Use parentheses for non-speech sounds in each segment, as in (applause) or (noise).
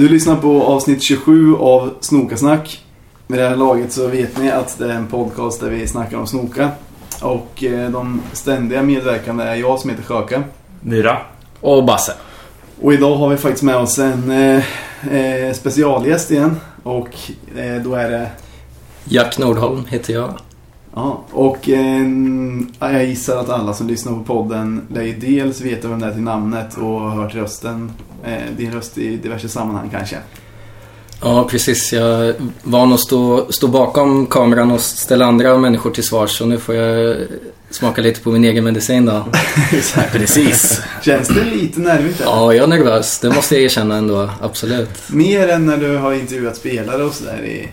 Du lyssnar på avsnitt 27 av Snokasnack. Med det här laget så vet ni att det är en podcast där vi snackar om snoka. Och eh, de ständiga medverkande är jag som heter Sjöka. Myra. Och Basse. Och idag har vi faktiskt med oss en eh, eh, specialgäst igen. Och eh, då är det... Jack Nordholm heter jag. Ja, och eh, jag gissar att alla som lyssnar på podden lär ju dels veta vem det är till namnet och har hört rösten. Eh, din röst i diverse sammanhang kanske. Ja, precis. Jag är van att stå, stå bakom kameran och ställa andra människor till svars. Så nu får jag smaka lite på min egen medicin då. (laughs) Precis. Känns det lite nervigt? eller? Ja, jag är nervös. Det måste jag erkänna ändå. Absolut. Mer än när du har intervjuat spelare och sådär i...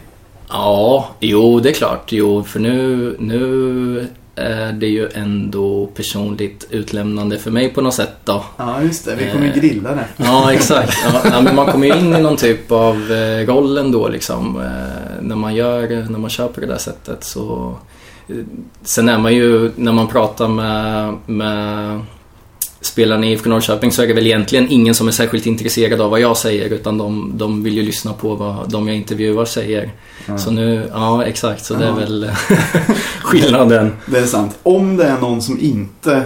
Ja, jo, det är klart. Jo, för nu, nu är det ju ändå personligt utlämnande för mig på något sätt då. Ja, just det. Vi kommer ju Eh. grilla det. Ja, exakt. Ja, men man kommer ju in i någon typ av eh, roll ändå liksom. Eh, när man gör, när man kör på det där sättet så... Eh, sen är man ju, när man pratar med, med spelarna i IFK Norrköping så är det väl egentligen ingen som är särskilt intresserad av vad jag säger utan de, de vill ju lyssna på vad de jag intervjuar säger. Så nu, ja exakt, så det är väl (laughs) skillnaden. Det är sant. Om det är någon som inte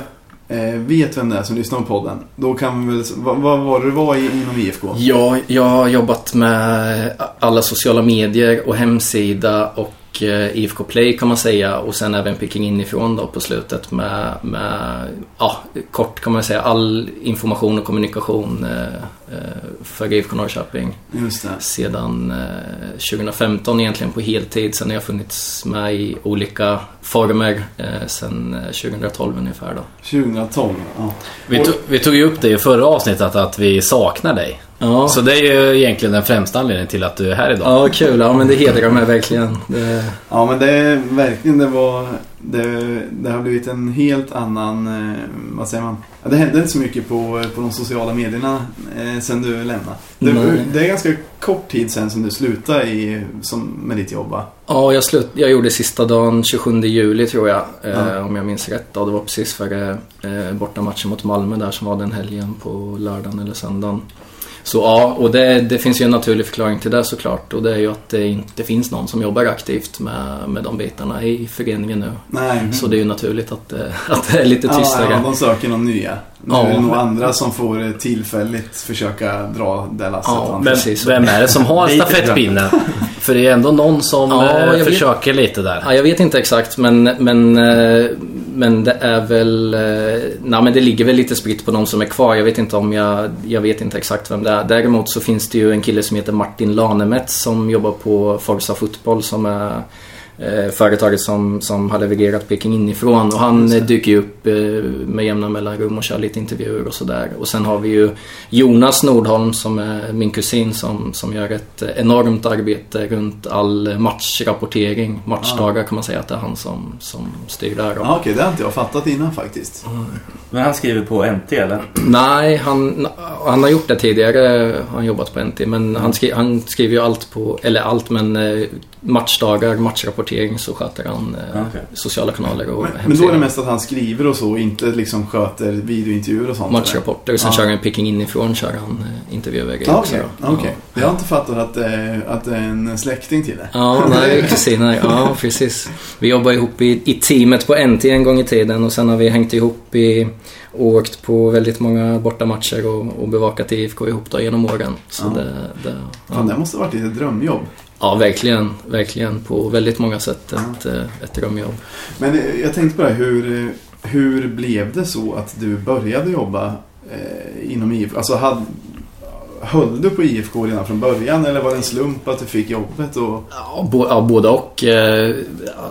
eh, vet vem det är som lyssnar på podden. Då kan vi väl... Vad, vad var det du var inom IFK? Ja, jag har jobbat med alla sociala medier och hemsida och eh, IFK Play kan man säga och sen även Picking inifrån då på slutet med, med ja, kort kan man säga all information och kommunikation eh, eh, för IFK Norrköping sedan eh, 2015 egentligen på heltid. Sen har jag funnits med i olika former eh, 2012 ungefär då. 2012. Ja. Vi, tog, vi tog ju upp det i förra avsnittet att vi saknar dig. Ja, Så det är ju egentligen den främsta anledningen till att du är här idag. ja kul. Ja men det hedrar mig verkligen. Det, ja, men det är verkligen... Det var... Det, det har blivit en helt annan... Eh, vad säger man? Ja, det hände inte så mycket på, på de sociala medierna eh, sen du lämnade. Det, det är ganska kort tid sen som du slutade i, som, med ditt jobb va? Ja, jag, slut, jag gjorde sista dagen 27 juli tror jag. Eh, Ja. Om jag minns rätt. Ja, det var precis före eh, bortamatchen mot Malmö där som var den helgen på lördagen eller söndagen. Så ja, och det, det finns ju en naturlig förklaring till det såklart. Och det är ju att det inte finns någon som jobbar aktivt med, med de bitarna i föreningen nu. Nej. Så det är ju naturligt att, det- att det är lite tystare. Ja, ja, de söker någon nya. Nu Ja. är det nog andra som får eh, tillfälligt försöka dra det lasset. Ja, va? Men precis. vem är det som har stafettpinnen? För det är ändå någon som Ja, eh, jag vet. försöker lite där. Ja, jag vet inte exakt men, men, eh, men det är väl... Eh, nej men det ligger väl lite spritt på de som är kvar. Jag vet inte om jag... Jag vet inte exakt vem det är. Däremot så finns det ju en kille som heter Martin Lanemet som jobbar på Forza Fotboll som är företaget som, som har levererat Peking inifrån. Och han eh, dyker ju upp eh, med jämna mellanrum och kör lite intervjuer och sådär. Och sen har vi ju Jonas Nordholm som är min kusin som, som gör ett eh, enormt arbete runt all matchrapportering. Matchdagar kan man säga att det är han som, som styr där. Ja, okej, det har inte jag fattat innan faktiskt. Men han skriver på NT eller? Nej, han, han har gjort det tidigare. Han har jobbat på NT. Men han, skri, han skriver ju allt på, eller allt men eh, matchdagar, matchrapportering så sköter han eh, Okej. sociala kanaler och Men, men då är det mest att han skriver och så och inte liksom sköter videointervjuer och sånt? Matchrapporter och sen Ja. kör han picking inifrån kör han eh, intervjuer Ja, också. Okej, då. okej. Jag har inte fattat att, det- att det är en släkting till det. Ja, nej, (laughs) kusiner. Ja, precis. Vi jobbar ihop i, i teamet på NT en gång i tiden och sen har vi hängt ihop i och åkt på väldigt många bortamatcher och, och bevakat IFK ihop då genom åren. Så Ja. det, det, Fan, det ja. måste ha varit ett drömjobb. Ja, verkligen. Verkligen. På väldigt många sätt ett, ett drömjobb. Men eh, jag tänkte på det hur, hur blev det så att du började jobba eh, inom IFK? Alltså, hade, höll du på IFK redan från början eller var det en slump att du fick jobbet? Och... Ja, bo, ja, både och. Eh,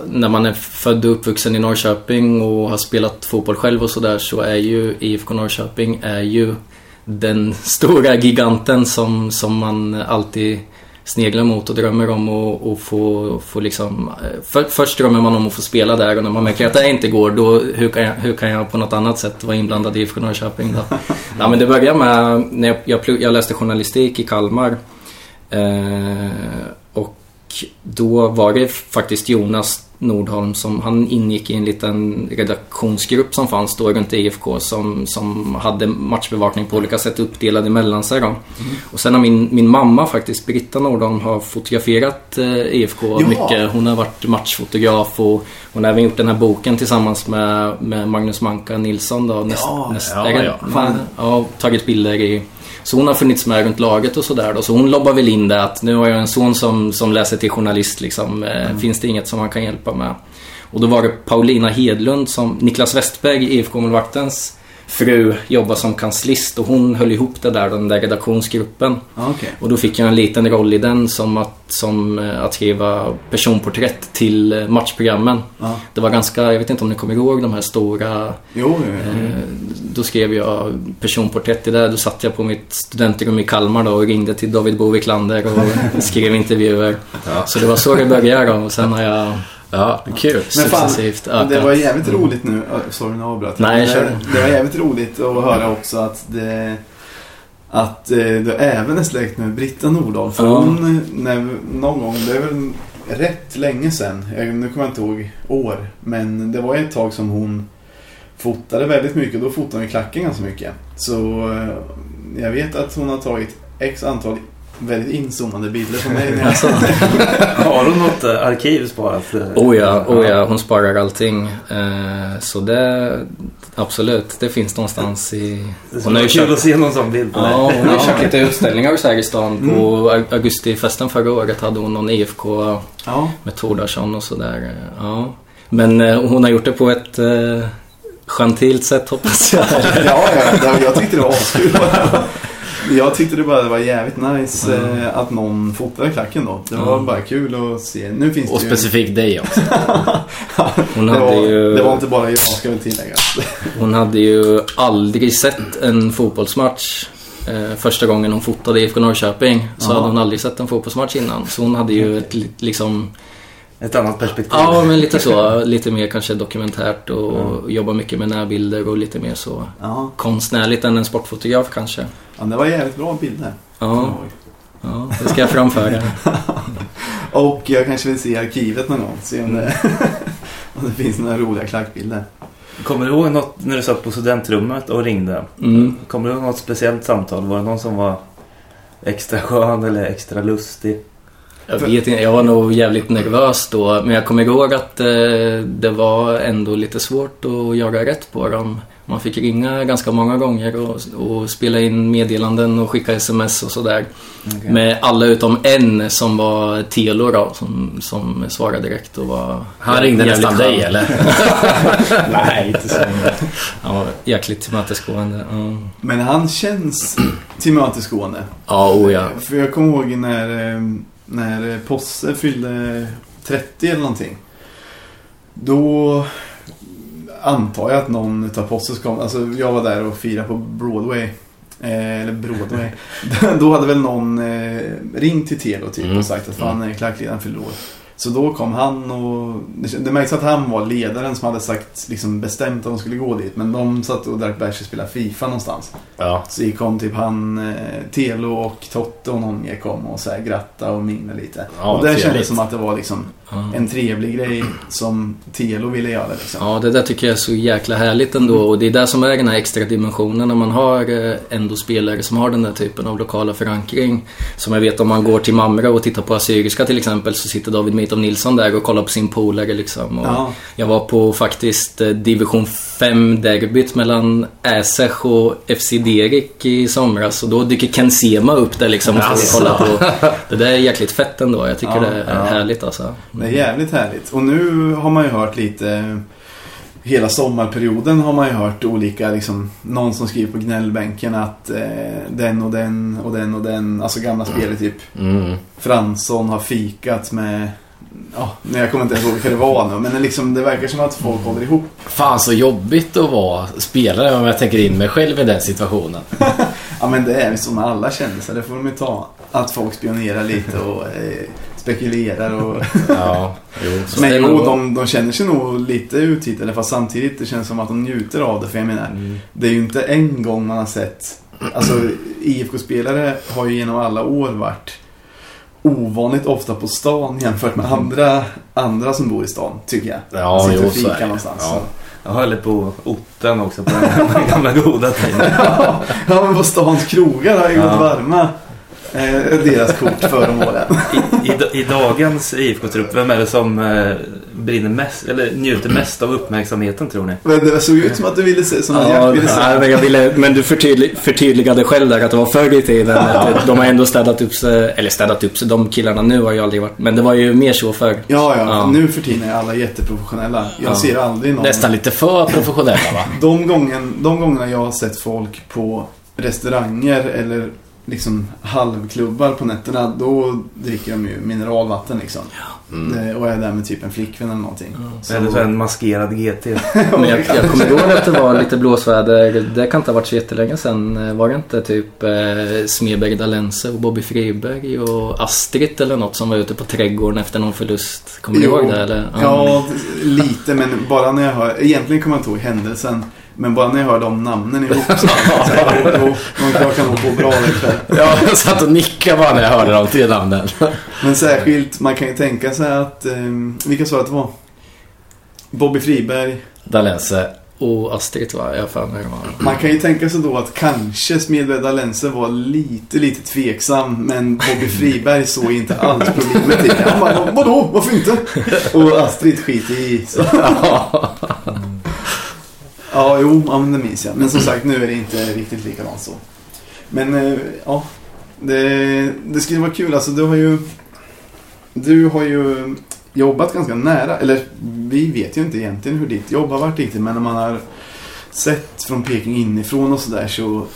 när man är född och uppvuxen i Norrköping och har spelat fotboll själv och sådär så är ju IFK Norrköping är ju den (laughs) stora giganten som, som man alltid sneglar mot och drömmer om och, och få, få liksom... eh, För, först drömmer man om att få spela där och när man märker att det inte går då hur kan jag, hur kan jag på något annat sätt vara inblandad i IFK Norrköping då? (laughs) ja, men det började med när jag, jag, plugg, jag läste journalistik i Kalmar. Eh, och då var det faktiskt Jonas Nordholm som han ingick i en liten redaktionsgrupp som fanns då runt IFK som, som hade matchbevakning på olika sätt uppdelade mellan sig. Mm. Och sen har min, min mamma faktiskt, Britta Nordholm, har fotograferat eh, IFK Ja. mycket. Hon har varit matchfotograf och hon har även gjort den här boken tillsammans med, med Magnus Manka Nilsson då. Näst, Ja, näst, ja, ja. fan, ja, tagit bilder i så hon har funnits med runt laget och sådär då. Så hon lobbar väl in det att nu har jag en son som, som läser till journalist liksom. Eh, Finns det inget som han kan hjälpa med? Och då var det Paulina Hedlund som Niklas Westberg, IFK-målvaktens fru, jobbar som kanslist och hon höll ihop det där, den där redaktionsgruppen. Ja, okej. Och då fick jag en liten roll i den som att, som eh, att skriva personporträtt till eh, matchprogrammen. Ja. Det var ganska, jag vet inte om ni kommer ihåg de här stora Jo, jo, jo. Eh, Då skrev jag personporträtt i det. Då satt jag på mitt studentrum i Kalmar då och ringde till David Bo Wiklander och (laughs) skrev intervjuer. Så det var så det började då och sen har jag Ja, kul. Men fan, det var jävligt roligt nu. Sorry, nu avbröt. Nej, kör. det, var jävligt roligt att höra också att det att eh, du även är släkt med Britta Nordahl. För Ja. hon, när, någon gång, det är väl rätt länge sedan. Jag, nu kommer jag inte ihåg år. Men det var ett tag som hon fotade väldigt mycket. Då fotade hon i klacken ganska mycket. Så eh, jag vet att hon har tagit x antal väldigt inzoomade bilder på mig. När (laughs) jag, Alltså, Har du något eh, arkiv sparat? eh? oh ja, oh ja, hon sparar allting. Eh, Så det, absolut, det finns någonstans i... Hon har ju kul att se någon sån bild ja, hon har ju kört lite utställningar så här i stan. På augustifesten förra året hade hon någon IFK ja, med Tordarsson och sådär. Ja. Men hon har gjort det på ett gentilt sätt hoppas jag. (laughs) ja, ja, jag tyckte det var askul. (laughs) Jag tyckte det bara var jävligt nice eh, att någon fotade klacken då. Det var Ja. bara kul att se. Nu finns Och det ju... specifikt dig också. (laughs) Hon det, hade, var, ju, det var inte bara jag, ska väl tillägga. hon hade ju aldrig sett en fotbollsmatch. Eh, första gången hon fotade IFK Norrköping så Ja. hade hon aldrig sett en fotbollsmatch innan. Så hon hade ju ett li- liksom... Ett annat perspektiv. Ja, men lite så. Lite mer kanske dokumentärt och jobba mycket med närbilder och lite mer så Ja. konstnärligt än en sportfotograf kanske. ja, det var jävligt bra bilder. Ja, ja det ska jag framföra. (laughs) Och jag kanske vill se arkivet någon gång. Se om det, (laughs) om det finns några roliga klackbilder. Kommer du ihåg något när du satt på studentrummet och ringde? Mm. Kommer du ihåg något speciellt samtal? Var det någon som var extra skön eller extra lustig? Jag vet inte, jag var nog jävligt nervös då. Men jag kommer ihåg att eh, det var ändå lite svårt att göra rätt på dem. Man fick ringa ganska många gånger och, och spela in meddelanden och skicka sms och sådär. Okej. Med alla utom en som var Telo då, som, som svarade direkt och var Han ringde nästan skön. dig eller? (laughs) Nej, inte så. Ja, jäkligt tillmötesgående. Ja, Men han känns tillmötesgående. ja oh ja. För jag kommer ihåg när, eh, när Posse fyllde 30 eller någonting. Då antar jag att någon utav Posses kom. Alltså jag var där och firade på Broadway. Eh, eller Broadway. (laughs) då hade väl någon eh, ringt till Telo typ Mm. och sagt att fan eh, klackledaren fyller år. Så då kom han och det, märks att han var ledaren som hade sagt, liksom bestämt att de skulle gå dit. Men de satt och drack bärs och spelade FIFA någonstans. Ja. Så kom typ han, eh, Telo och Totte och någon mer kom och så här gratta och mingla lite. Ja, och det kändes som att det var liksom ja. en trevlig grej som Telo ville göra liksom. Ja, det där tycker jag är så jäkla härligt ändå. Och det är där som är den här extra dimensionen när man har eh, ändå spelare som har den där typen av lokala förankring. Som jag vet om man går till Mamra och tittar på Assyriska till exempel så sitter David Mitov Nilsson där och kollar på sin polare liksom. Och Ja. Jag var på faktiskt eh, division 5-derbyt mellan Äsech och FC Derik i somras. Och då dyker Ken Sema upp där liksom och får kolla på. Det där är jäkligt fett ändå. Jag tycker Ja, det är härligt alltså. Det är jävligt härligt. Och nu har man ju hört lite Hela sommarperioden har man ju hört olika, liksom, någon som skriver på gnällbänken att eh, den och den och den och den, alltså gamla spelare typ Mm. Fransson har fikat med, ja, nej, jag kommer inte ens ihåg vilka det var nu, men det liksom, det verkar som att folk håller ihop. Fan så jobbigt att vara spelare om jag tänker in mig själv i den situationen. (laughs) Ja men det är som alla kändisar, det får de ju ta. Att folk spionerar lite och eh, spekulerar och... (laughs) Ja, jo. Så. Men jo, de, de känner sig nog lite uttittade fast samtidigt det känns som att de njuter av det. För jag menar, Mm. det är ju inte en gång man har sett... Alltså IFK-spelare har ju genom alla år varit ovanligt ofta på stan jämfört med andra, andra som bor i stan, tycker jag. Ja, Sitter jo, och fikar någonstans. Ja. Jag höll på otten också på den gamla goda tiden. (laughs) ja, men på stans krogar har ju gått Ja. varma. Eh, deras kort för om åren. I, i, I dagens IFK-trupp, vem är det som eh, brinner mest, eller njuter mest av uppmärksamheten tror ni? Men det såg ut som att du ville se, som att Ja, Jack ville nej, säga. men, jag ville, men du förtydlig, förtydligade själv där att det var förr i tiden. Att De har ändå städat upp sig, eller städat upp sig, de killarna nu har ju aldrig varit, men det var ju mer så förr. Ja, ja, Ja. nu för tiden är alla jätteprofessionella. Jag Ja. ser aldrig någon... Nästan lite för professionella va? De, gången, de gångerna jag har sett folk på restauranger eller liksom halvklubbar på nätterna, då dricker de ju mineralvatten liksom. Mm. Det- Och är där med typ en flickvän eller någonting. Så, Eller så en maskerad GT. (laughs) Men jag, jag kommer ihåg att det var lite blåsväder. Det kan inte ha varit så jättelänge sedan. Var det inte typ eh, Smedberg Dalense och Bobby Friberg och Astrid eller något som var ute på trädgården efter någon förlust? Kommer Jo. ihåg det eller? Ja, lite, men bara när jag hör... Egentligen kommer jag inte ihåg händelsen. Men bara när jag hör de namnen ihop så här, jo, de jag kan nog gå bra ikväll. Ja, jag satt och nickade bara när jag hörde de tre namnen. Men särskilt, man kan ju tänka sig att... Eh, vilka sa att det var? Bobby Friberg. Dalense. Och Astrid va? Jag har för mig var. Man kan ju tänka sig då att kanske Smedberg Dalense var lite, lite tveksam. Men Bobby Friberg såg inte alls problemet i det. Han bara, vadå? Varför inte? Och Astrid skiter i. Så. Ja, jo, ja, men det minns jag. Men som sagt, nu är det inte riktigt likadant så. Men, eh, ja. Det, det skulle vara kul. Alltså, du har ju... Du har ju jobbat ganska nära. Eller, vi vet ju inte egentligen hur ditt jobb har varit riktigt. Men när man har sett från Peking inifrån och sådär så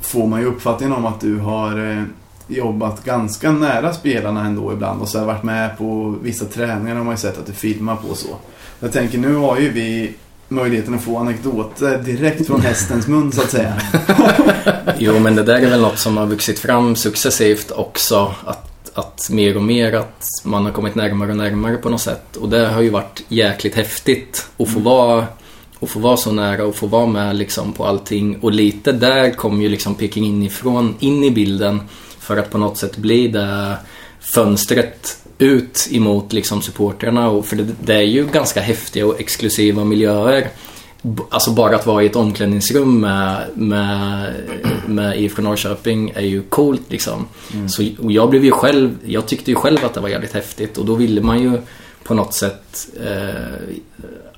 får man ju uppfattningen om att du har eh, jobbat ganska nära spelarna ändå ibland och så har varit med på vissa träningar har man ju sett att du filmar på och så. Jag tänker nu har ju vi möjligheten att få anekdoter direkt från hästens mun så att säga. (laughs) Jo men det där är väl något som har vuxit fram successivt också. Att, att mer och mer att man har kommit närmare och närmare på något sätt. Och det har ju varit jäkligt häftigt att få vara och få vara så nära och få vara med liksom på allting. Och lite där kom ju liksom Peking inifrån in i bilden för att på något sätt bli det fönstret ut emot liksom supporterna. Och för det, det är ju ganska häftiga och exklusiva miljöer. Alltså bara att vara i ett omklädningsrum med, med, med IFK Norrköping är ju coolt liksom. Så, och jag blev ju själv, jag tyckte ju själv att det var jävligt häftigt och då ville man ju på något sätt eh,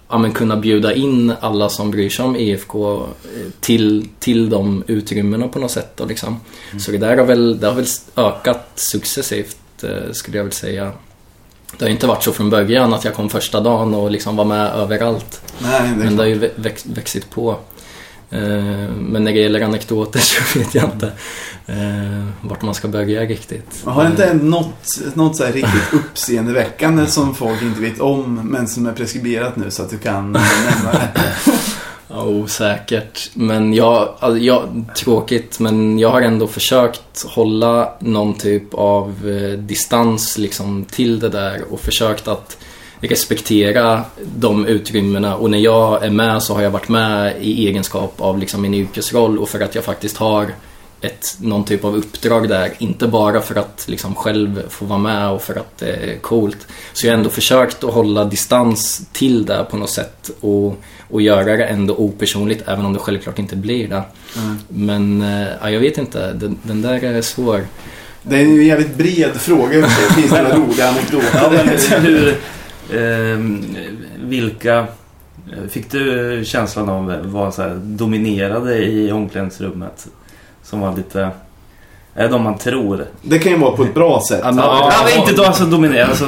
ja, men kunna bjuda in alla som bryr sig om IFK eh, till, till de utrymmena på något sätt. Då, liksom. Så det där har väl, det har väl ökat successivt eh, skulle jag väl säga. Det har inte varit så från början att jag kom första dagen och liksom var med överallt. Nej, det Men det har ju vä- växt, växit på. Eh, Men när det gäller anekdoter så vet jag inte eh, vart man ska börja riktigt. Har det inte något, något så riktigt uppseendeväckande som folk inte vet om men som är preskriberat nu så att du kan nämna det? Osäkert. Men jag, alltså jag, tråkigt, men jag har ändå försökt hålla någon typ av eh, distans liksom till det där och försökt att respektera de utrymmena och när jag är med så har jag varit med i egenskap av liksom min yrkesroll och för att jag faktiskt har ett, någon typ av uppdrag där. Inte bara för att liksom själv få vara med och för att det är coolt. Så jag har ändå försökt att hålla distans till det på något sätt och, och göra det ändå opersonligt även om det självklart inte blir det. Mm. Men eh, ja, jag vet inte, den, den där är svår. Det är ju en jävligt bred fråga. (laughs) Finns det några roliga anekdoter? Hur, ehm, vilka eh, fick du känslan av var så här dominerade i omklädningsrummet? Som var lite... Är de man tror? Det kan ju vara på ett bra sätt. Ja, men- Ja, Ja, inte då alltså dominera. Alltså,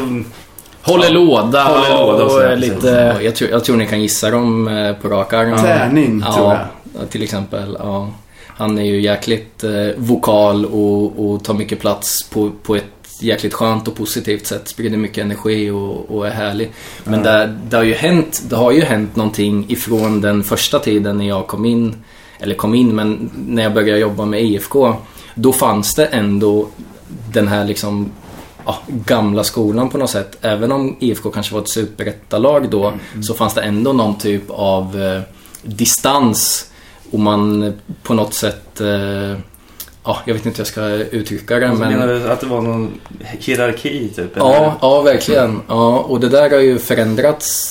Håller låda Håller låda och och precis. lite... Ja, Jag tror, jag tror ni kan gissa dem eh, på rak arm. Tärning, tror jag. Ja, till exempel. Ja. Han är ju jäkligt eh, vokal och, och tar mycket plats på, på ett jäkligt skönt och positivt sätt. Sprider mycket energi och, och är härlig. Men det, det, har ju hänt, det har ju hänt någonting ifrån den första tiden när jag kom in. Eller kom in, men när jag började jobba med IFK. Då fanns det ändå den här liksom ja, gamla skolan på något sätt. Även om IFK kanske var ett superettalag då så fanns det ändå någon typ av eh, distans och man på något sätt eh, ja, jag vet inte hur jag ska uttrycka det. Alltså, men... Menar du att det var någon hierarki typ? Ja, ja, verkligen. Ja, och det där har ju förändrats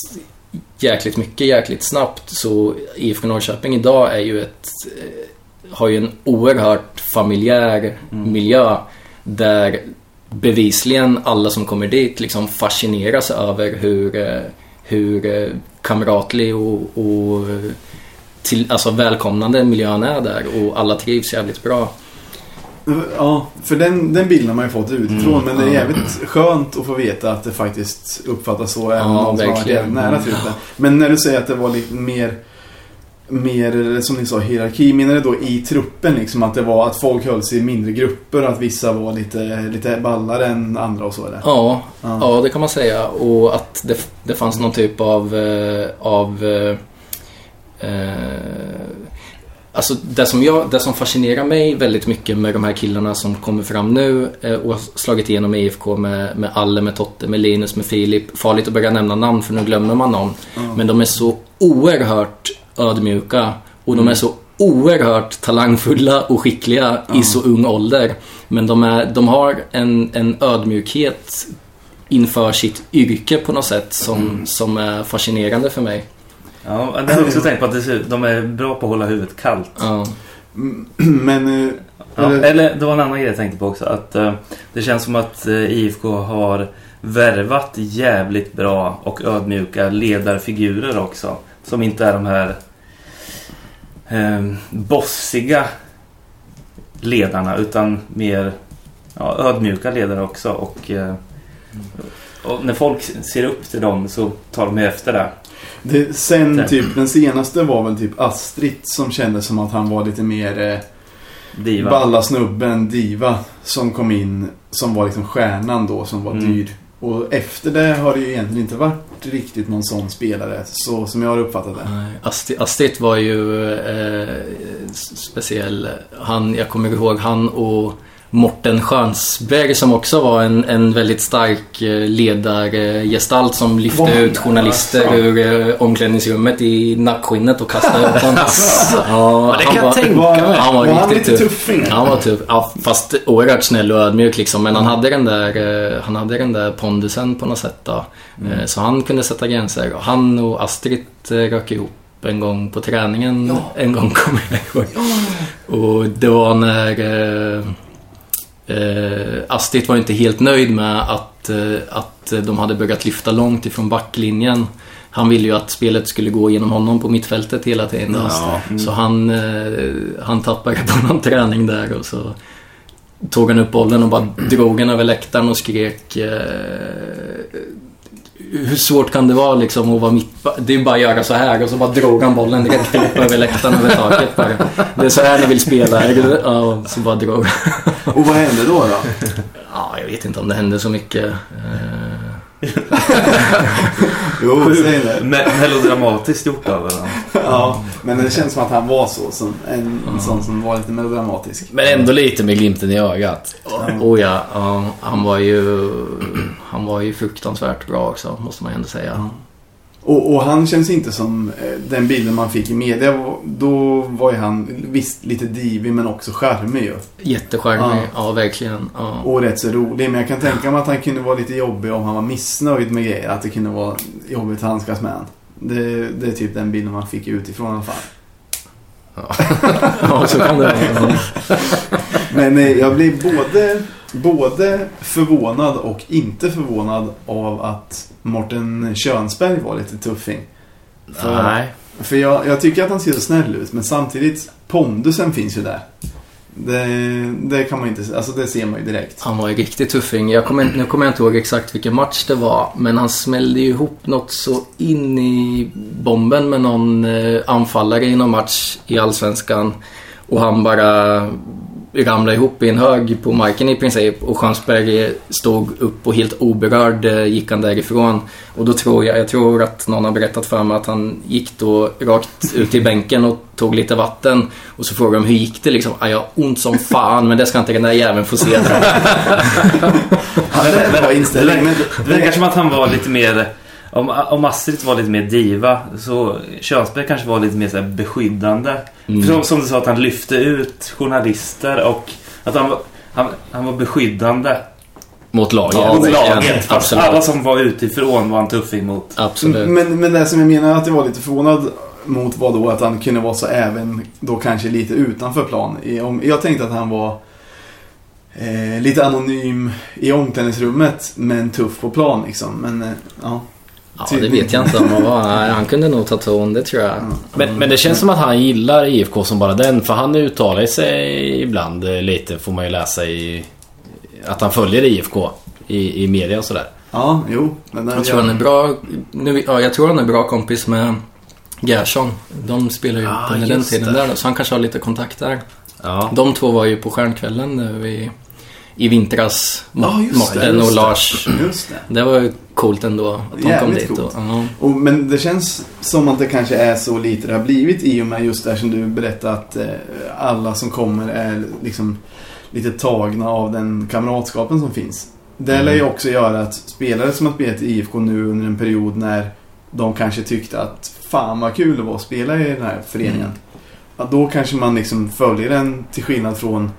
jäkligt mycket, jäkligt snabbt. Så IFK Norrköping idag är ju ett, eh, har ju en oerhört familjär Mm. miljö där bevisligen alla som kommer dit liksom fascineras över hur, eh, hur eh, kamratlig och, och till, alltså välkomnande miljön är där och alla trivs jävligt bra. Ja, för den, den bilden har man ju fått utifrån. Mm, men det är jävligt skönt att få veta att det faktiskt uppfattas så. Även om som har varit nära till det. Men när du säger att det var lite mer, mer som ni sa, hierarki. Menar du då i truppen liksom? Att det var att folk höll sig i mindre grupper och att vissa var lite, lite ballare än andra och så eller? Ja, Ja. Ja, det kan man säga. Och att det, det fanns någon typ av... Eh, av eh, eh, alltså det som, jag, det som fascinerar mig väldigt mycket med de här killarna som kommer fram nu eh, och har slagit igenom i IFK med, med Alle, med Totte, med Linus, med Filip. Farligt att börja nämna namn för nu glömmer man någon. Ja. Men de är så oerhört ödmjuka och de är så oerhört talangfulla och skickliga Ja. i så ung ålder. Men de, är, de har en, en ödmjukhet inför sitt yrke på något sätt som, som är fascinerande för mig. Ja, det har jag också tänkt på att de är bra på att hålla huvudet kallt. Ja, Mm, Men... eh, Ja, eller- eller det var en annan grej jag tänkte på också. Att eh, det känns som att eh, IFK har värvat jävligt bra och ödmjuka ledarfigurer också. Som inte är de här eh, bossiga ledarna utan mer ja, ödmjuka ledare också. Och, eh, och när folk ser upp till dem så tar de efter det. Det, sen Sen. typ, den senaste var väl typ Astrid som kändes som att han var lite mer eh, Diva. balla snubben, diva, som kom in, som var liksom stjärnan då, som var Mm. dyr. Och efter det har det ju egentligen inte varit riktigt någon sån spelare, så som jag har uppfattat det. nej. Asti- Astit var ju eh, speciell. Han, jag kommer ihåg han och Morten Skönsberg som också var en, en väldigt stark eh, ledargestalt som lyfte han ut journalister Alltså. ur eh, omklädningsrummet i nackskinnet och kastade ut dem. Ja, Ja, det kan han jag var- tänka mig. Han var var han riktigt lite tuff. tuffing? Han var tuff. Ja, fast oerhört snäll och ödmjuk liksom. Men han hade den där, eh, han hade den där pondusen på något sätt då. Eh, Så han kunde sätta gränser. Och han och Astrid rök ihop en gång på träningen. En gång kommer jag ihåg. Och det var när eh, Astrid var inte helt nöjd med att, eh, att de hade börjat lyfta långt ifrån backlinjen. Han ville ju att spelet skulle gå genom honom på mittfältet hela tiden. Ja. Så han, eh, han tappade på någon träning där och så tog han upp bollen och bara drog den över läktaren och skrek eh, hur svårt kan det vara liksom att vara mittback? Det är bara att göra så här och så bara drog han bollen direkt upp (laughs) över läktaren över taket bara. Det är så här ni vill spela. Ja, och så bara drog Och vad hände då då? Ja, jag vet inte om det hände så mycket. (laughs) Jo, säg det. Me- melodramatiskt gjort av honom. Ja, men det känns som att han var så, som en sån som var lite melodramatisk. Men ändå lite med glimten i ögat. Oh ja, han var ju Han var ju fruktansvärt bra också, måste man ändå säga. Och, och han känns inte som eh, den bilden man fick i media. Då var ju han visst lite divig men också charmig ju. Jättecharmig, Ja. ja. verkligen. Ja. Och rätt så rolig. Men jag kan tänka mig att han kunde vara lite jobbig om han var missnöjd med grejer. Att det kunde vara jobbigt att handskas med han. Det, det är typ den bilden man fick utifrån i alla fall. ja, (laughs) så kan det vara. (laughs) Men eh, jag blir både, både förvånad och inte förvånad av att Morten Könsberg var lite tuffing. För, Nej. för jag, jag tycker att han ser så snäll ut, men samtidigt, pondusen finns ju där. Det, det kan man inte, alltså det ser man ju direkt. Han var ju riktigt tuffing. Jag kommer, nu kommer jag inte ihåg exakt vilken match det var. Men han smällde ju ihop något så in i bomben med någon eh, anfallare i någon match i Allsvenskan. Och han bara ramlade ihop i en hög på marken i princip. Och Sjönsberg stod upp och helt oberörd eh, gick han därifrån. Och då tror jag, jag tror att någon har berättat för mig att han gick då rakt ut i bänken och tog lite vatten. Och så frågade de hur gick det liksom? Ah, jag har ont som fan men det ska inte den där jäveln få se. Han hade en bra inställning. Men, Det verkar som att han var lite mer... Om, om Astrid var lite mer diva så Könsberg kanske var lite mer så här beskyddande. Mm. Som, som du sa att han lyfte ut journalister och Att han, var- han, han var beskyddande Mot laget. Ja, mot laget. Fast Absolut. alla som var utifrån var en tuffing mot. Absolut. Men, men det som jag menar att jag var lite förvånad mot var då att han kunde vara så även då kanske lite utanför plan. Jag tänkte att han var eh, lite anonym i omklädningsrummet men tuff på plan liksom. Men eh, ja. Ja, det vet jag inte om han var. Nej, Han kunde nog ta ton, det tror jag. Men, men det känns som att han gillar IFK som bara den. För han uttalar sig ibland eh, lite, får man ju läsa i... Att han följer IFK i, i media och sådär. Ja, jo. Men Jag tror han är bra, nu, ja, jag tror han är bra kompis med Gerson. De spelar ju Ah, på den tiden det. där, så han kanske har lite kontakt där. Ja. De två var ju på Stjärnkvällen nu i, i vintras. Ja, och. Lars. Det. Det var ju coolt ändå att de kom Jävligt dit. Och, ja. Och, men det känns som att det kanske är så lite det har blivit i och med just det här som du berättade att eh, alla som kommer är liksom lite tagna av den kamratskapen som finns. Det Mm. lär ju också göra att spelare som har spelat i IFK nu under en period när de kanske tyckte att fan vad kul det var att spela i den här föreningen. Mm. Då kanske man liksom följer den till skillnad från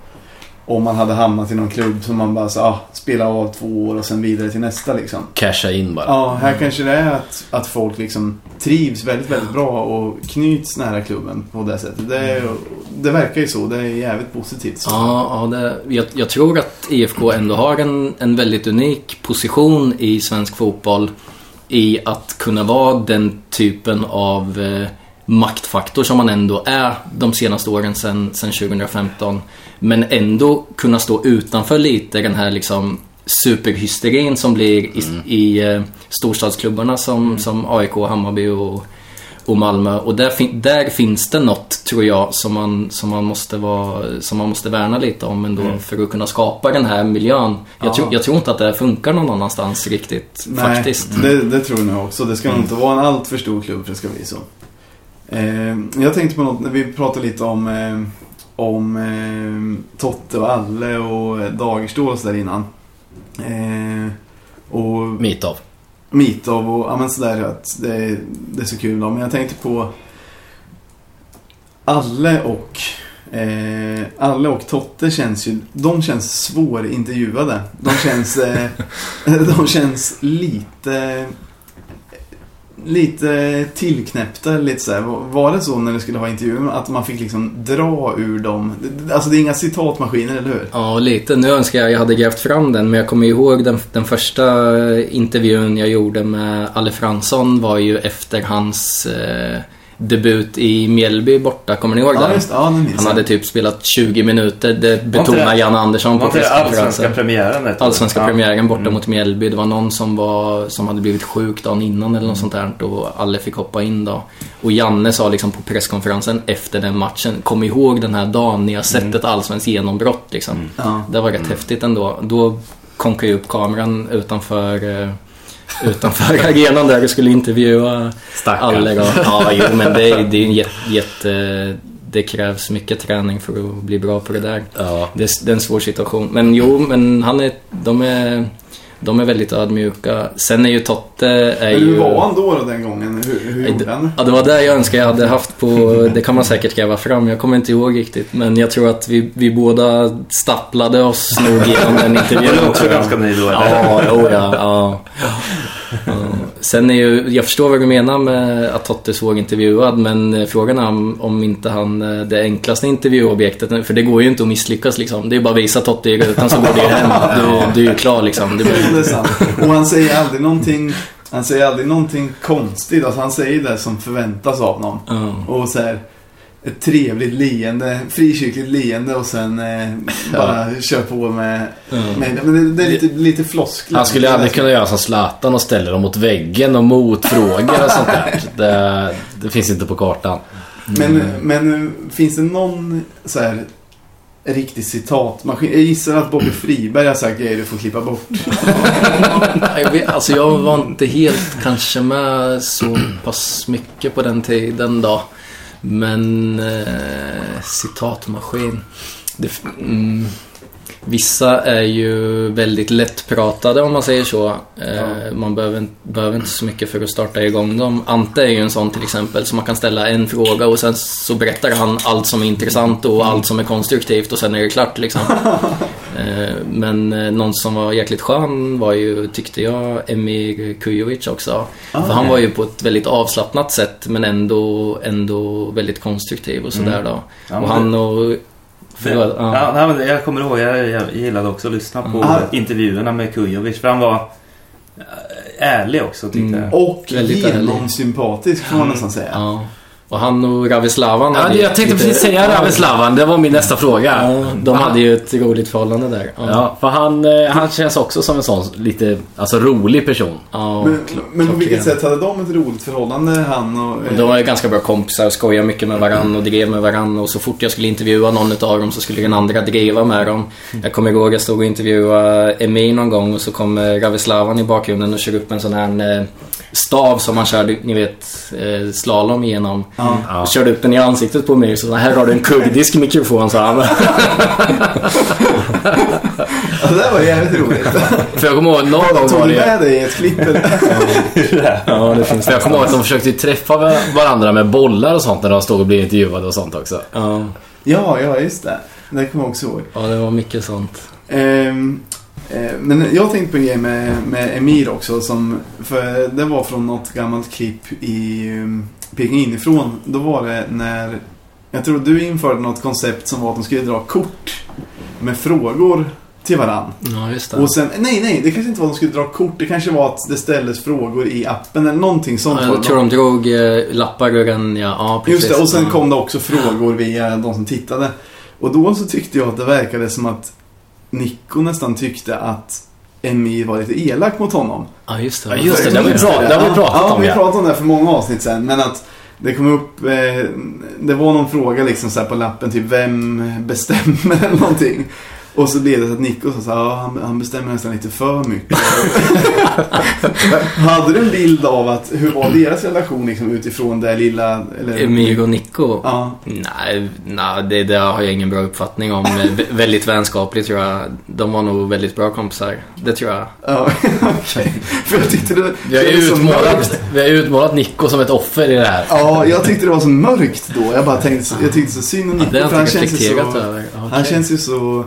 om man hade hamnat i någon klubb som man bara så, ah, spela av två år och sen vidare till nästa liksom. Casha in bara. Ja, här kanske det är att, att folk liksom trivs väldigt, väldigt bra och knyts nära klubben på det sättet. Det, är, det verkar ju så. Det är jävligt positivt. Så. Ja, ja det, jag, jag tror att IFK ändå har en, en väldigt unik position i svensk fotboll i att kunna vara den typen av eh, maktfaktor som man ändå är de senaste åren sedan, sedan 2015. Men ändå kunna stå utanför lite den här liksom superhysterin som blir i, i eh, storstadsklubbarna som, som AIK, Hammarby och, och Malmö. Och där, fin- där finns det något, tror jag, som man, som man, måste, vara, som man måste värna lite om ändå för att kunna skapa den här miljön. Jag, Ja. tror, jag tror inte att det funkar någon annanstans riktigt, Nej, faktiskt. Det, det tror jag också. Det ska nog inte vara en allt för stor klubb för att det ska bli så. Eh, jag tänkte på något när vi pratade lite om, eh, om eh, Totte och Alle och Dagerstål och sådär innan. Eh, och Mitov. Mitov och ja, men sådär att det, är- det är så kul. då. Men jag tänkte på Alle och eh, Alle och Totte känns ju, de känns svårintervjuade. De känns, eh, (laughs) de känns lite lite tillknäppta lite så här. Var det så när du skulle ha intervjuer att man fick liksom dra ur dem? Alltså det är inga citatmaskiner, eller hur? Ja, lite. Nu önskar jag jag hade grävt fram den, men jag kommer ihåg den, den första intervjun jag gjorde med Alle Fransson var ju efter hans eh, debut i Mjällby borta. Kommer ni ihåg Ja, den? just ja, den minns Han jag. hade typ spelat 20 minuter. Det betonar det- Jan Andersson på det allsvenska presskonferensen. premiären? Allsvenska Ja. premiären borta Mm. mot Mjällby. Det var någon som, var, som hade blivit sjuk dagen innan eller något sånt där och alla fick hoppa in då. Och Janne sa liksom på presskonferensen efter den matchen, kom ihåg den här dagen ni har sett ett allsvenskt genombrott liksom. Ja. Det var rätt häftigt ändå. Då konkade jag upp kameran utanför, eh, utanför (laughs) arenan där och skulle intervjua Stackarn. alla. (laughs) Ja, jo, men det, är- det är en jätte, jätte... Det krävs mycket träning för att bli bra på det där. Ja. Det, är- det är en svår situation. Men jo, men han är, de är... De är väldigt ödmjuka. Sen är ju Totte... Är Men ju, hur var han då, då den gången? Hur, hur gjorde han? Ja, det var det jag önskar jag hade haft på... Det kan man säkert gräva fram. Jag kommer inte ihåg riktigt. Men jag tror att vi, vi båda stapplade oss nog igenom den Var (laughs) intervjun du också också. ganska nöjd då? eller? Ja, oh ja. ja. Sen är ju, jag förstår vad du menar med att Totte är svårintervjuad men eh, frågan är om, om inte han eh, det enklaste intervjuobjektet, för det går ju inte att misslyckas liksom. Det är bara att visa Totte i rutan så går det hem. Du, du är ju klar liksom. Du, (laughs) Det är sant. Och han säger aldrig någonting Han säger aldrig någonting konstigt. Alltså han säger det som förväntas av någon. ja. Och så här, ett trevligt leende, frikyrkligt leende och sen eh, bara kör på med... Ja. med men det, det är lite, lite floskler. Han skulle aldrig kunna göra som Zlatan och ställa dem mot väggen och motfrågor och sånt där. (laughs) Det, det finns inte på kartan. Men, men eh, finns det någon så här riktig citatmaskin? Jag gissar att Bobby Friberg har sagt grejer du får klippa bort. (laughs) Jag vet, alltså jag var inte helt kanske med så pass mycket på den tiden då. Men eh, citatmaskin. Det, mm, Vissa är ju väldigt lättpratade om man säger så. Eh, Man behöver, behöver inte så mycket för att starta igång dem. Ante är ju en sån till exempel, så man kan ställa en fråga och sen så berättar han allt som är intressant och allt som är konstruktivt och sen är det klart liksom. (laughs) Eh, Men eh, någon som var jäkligt skön var ju, tyckte jag, Emir Kujovic också. Ah, För han var ju på ett väldigt avslappnat sätt men ändå, ändå väldigt konstruktiv och sådär då. Ja, och han och... Förlåt, Ja, ja. men jag kommer ihåg, jag, jag gillade också att lyssna på Ah. intervjuerna med Kujovic. För han var eh, ärlig också tyckte Mm. jag. Och genomsympatisk får man nästan säga. Ja. Och han och Ravislavan Ja, hade jag tänkte lite- precis säga Ravislavan. Det var min nästa fråga. Ja, de hade ju ett roligt förhållande där. Ja. Ja, för han, eh, han känns också som en sån lite alltså, rolig person. Ja, Men, på vilket sätt hade de ett roligt förhållande, han och... eh, De var ju ganska bra kompisar, skojade mycket med varandra och drev med varandra och så fort jag skulle intervjua någon av dem så skulle den andra driva med dem. Jag kommer ihåg jag stod och intervjuade Emil någon gång och så kom eh, Ravislavan i bakgrunden och körde upp en sån här stav som man körde, ni vet, slalom igenom. Ja. Ja. Och körde upp den i ansiktet på mig så här har du en kurdisk mikrofon sa han. (laughs) Det där var jävligt roligt. För jag kommer ihåg någon gång Tog var det... med dig i ett klipp? Ja, (laughs) det finns För jag kommer ihåg att de försökte träffa varandra med bollar och sånt när de stod och blev intervjuade och sånt också. Ja, Ja, ja, just det. Det kommer jag också ihåg. ja, det var mycket sånt. Ehm, eh, men jag har tänkt på en grej med, med Emir också. Som, för det var från något gammalt klipp i um, Peking inifrån. Då var det när... Jag tror du införde något koncept som var att de skulle dra kort med frågor till varann. Ja, just det. Och sen, nej, nej, det kanske inte var att de skulle dra kort. Det kanske var att det ställdes frågor i appen eller någonting sånt. Ja, jag tror de drog eh, lappar ur en, ja, ja precis. Just det, och sen ja. kom det också frågor via de som tittade. Och då så tyckte jag att det verkade som att Nico nästan tyckte att Emir var lite elak mot honom. Ja, just det. Ja, just det, det har vi pratat- det har vi pratat ja, om, vi ja. pratade om det för många avsnitt sen. Men att det kom upp, eh, det var någon fråga liksom så här på lappen, typ vem bestämmer eller någonting. Och så blev det så att Nico sa så här, ja, han, han bestämmer nästan lite för mycket. (laughs) Hade du en bild av att, hur var deras relation liksom utifrån det lilla... Eller, Emir och Nico? Ja. Nej, nej det, det har jag ingen bra uppfattning om. (laughs) Vä- väldigt vänskapligt tror jag. De var nog väldigt bra kompisar. Det tror jag. Ja, (laughs) okej. För jag tyckte det Vi har, utmålat, vi har utmålat Nico som ett offer i det här. Ja, jag tyckte det var så mörkt då. Jag bara tänkte, jag tyckte så synd om Ja, Nico. det har jag inte reflekterat så... över. Okej. Han känns ju så...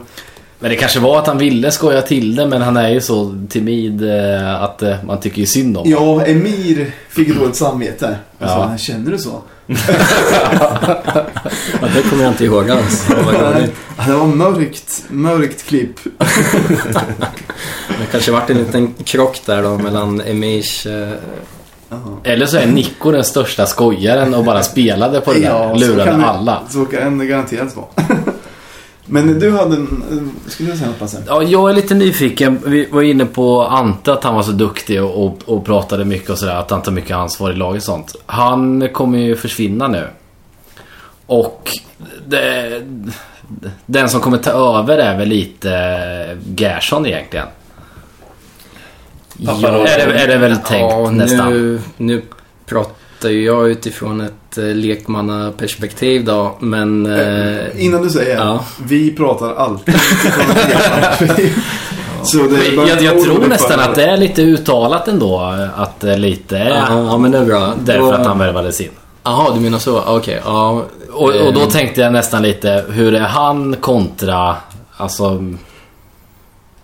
Men det kanske var att han ville skoja till det, men han är ju så timid eh, att eh, man tycker ju synd om. Ja, Emir fick då ett samvete. Och Ja. han känner du så? Ja, det kommer jag inte ihåg alls. (laughs) Det Det var mörkt, mörkt klipp. (laughs) Det kanske varit en liten krock där då mellan Emirs... Eh. Eller så är Nico den största skojaren och bara spelade på det där. Ja, så Lurade kan det- alla. Så kan det garanterat vara. Men du hade en... Skulle du säga något Basse? Ja, jag är lite nyfiken. Vi var inne på Ante, att han var så duktig och, och, och pratade mycket och sådär. Att han tar mycket ansvar i laget och sånt. Han kommer ju försvinna nu. Och det, den som kommer ta över är väl lite Gerson egentligen. Pappa Ja, är, det, är det väl tänkt ja, nästan. Nu, nu pratar ju jag utifrån ett eh, lekmannaperspektiv då, men... Eh, Innan du säger. ja. Vi pratar alltid (laughs) utifrån ett eget Så det är Men bara jag, jag tror för- nästan att det är lite uttalat ändå. Att det lite är ja, ja, men det är bra. därför Då- att han värvades in. Jaha, du menar så? Okej, ja. Och, och då Eh, tänkte jag nästan lite, hur är han kontra, alltså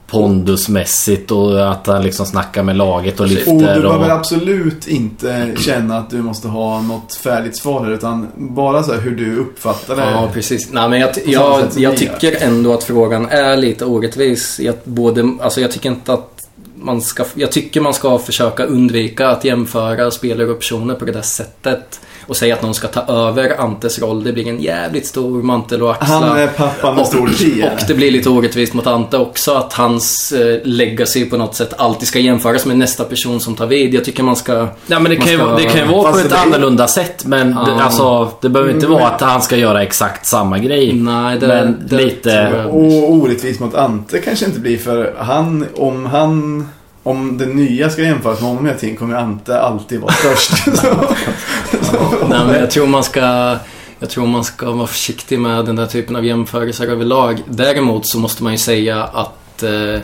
pondusmässigt och att han liksom snackar med laget och Och lyfter du och... behöver absolut inte känna att du måste ha något färdigt svar här, utan bara så här hur du uppfattar det. Ja, precis. Nej, men jag, jag, som jag tycker ändå att frågan är lite orättvis. Jag, både, alltså jag tycker inte att man ska... Jag tycker man ska försöka undvika att jämföra spelare och personer på det där sättet. Och säga att någon ska ta över Antes roll. Det blir en jävligt stor mantel att axla. Han är pappa med stor T. Och det blir lite orättvist mot Ante också att hans eh, legacy på något sätt alltid ska jämföras med nästa person som tar vid. Jag tycker man ska... Ja men det kan, ju, ska- det kan ju vara på ett det- annorlunda sätt men Ja. det, alltså, det behöver inte vara att han ska göra exakt samma grej. Nej, det, Men det lite- Och orättvist mot Ante kanske inte blir för han, om han om det nya ska jämföras med honom i ett team kommer Ante alltid vara (laughs) störst. (laughs) (laughs) Nej, men jag tror man ska... Jag tror man ska vara försiktig med den där typen av jämförelser överlag. Däremot så måste man ju säga att, eh,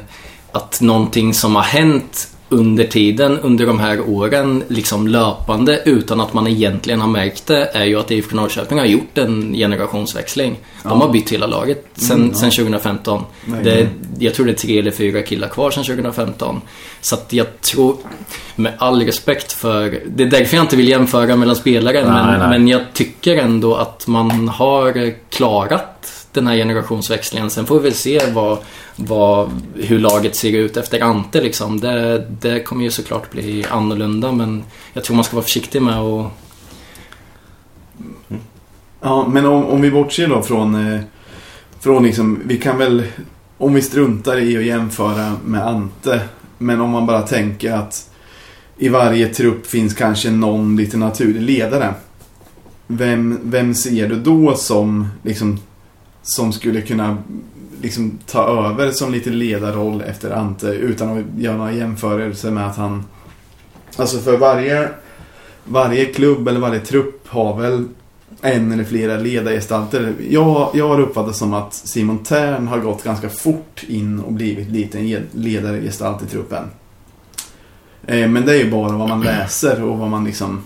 att någonting som har hänt under tiden, under de här åren, liksom löpande utan att man egentligen har märkt det, är ju att IFK Norrköping har gjort en generationsväxling. De Ja. har bytt hela laget sen, Mm, ja. sen 2015. Nej, Det, nej. jag tror det är tre eller fyra killar kvar sen 2015. Så att jag tror, med all respekt för... Det är därför jag inte vill jämföra mellan spelare. Nej, men, men jag tycker ändå att man har klarat den här generationsväxlingen. Sen får vi väl se vad, vad, hur laget ser ut efter Ante liksom. Det, det kommer ju såklart bli annorlunda men jag tror man ska vara försiktig med att... Ja, men om, om vi bortser då från, eh, från liksom, vi kan väl, om vi struntar i att jämföra med Ante, men om man bara tänker att i varje trupp finns kanske någon lite naturlig ledare. Vem, vem ser du då som, liksom, som skulle kunna liksom, ta över som lite ledarroll efter Ante utan att göra några jämförelser med att han... Alltså för varje, varje klubb eller varje trupp har väl en eller flera ledargestalter. Jag, jag har uppfattat som att Simon Tern har gått ganska fort in och blivit lite en ge- ledargestalt i truppen. Eh, men det är ju bara vad man (clears throat) läser och vad man liksom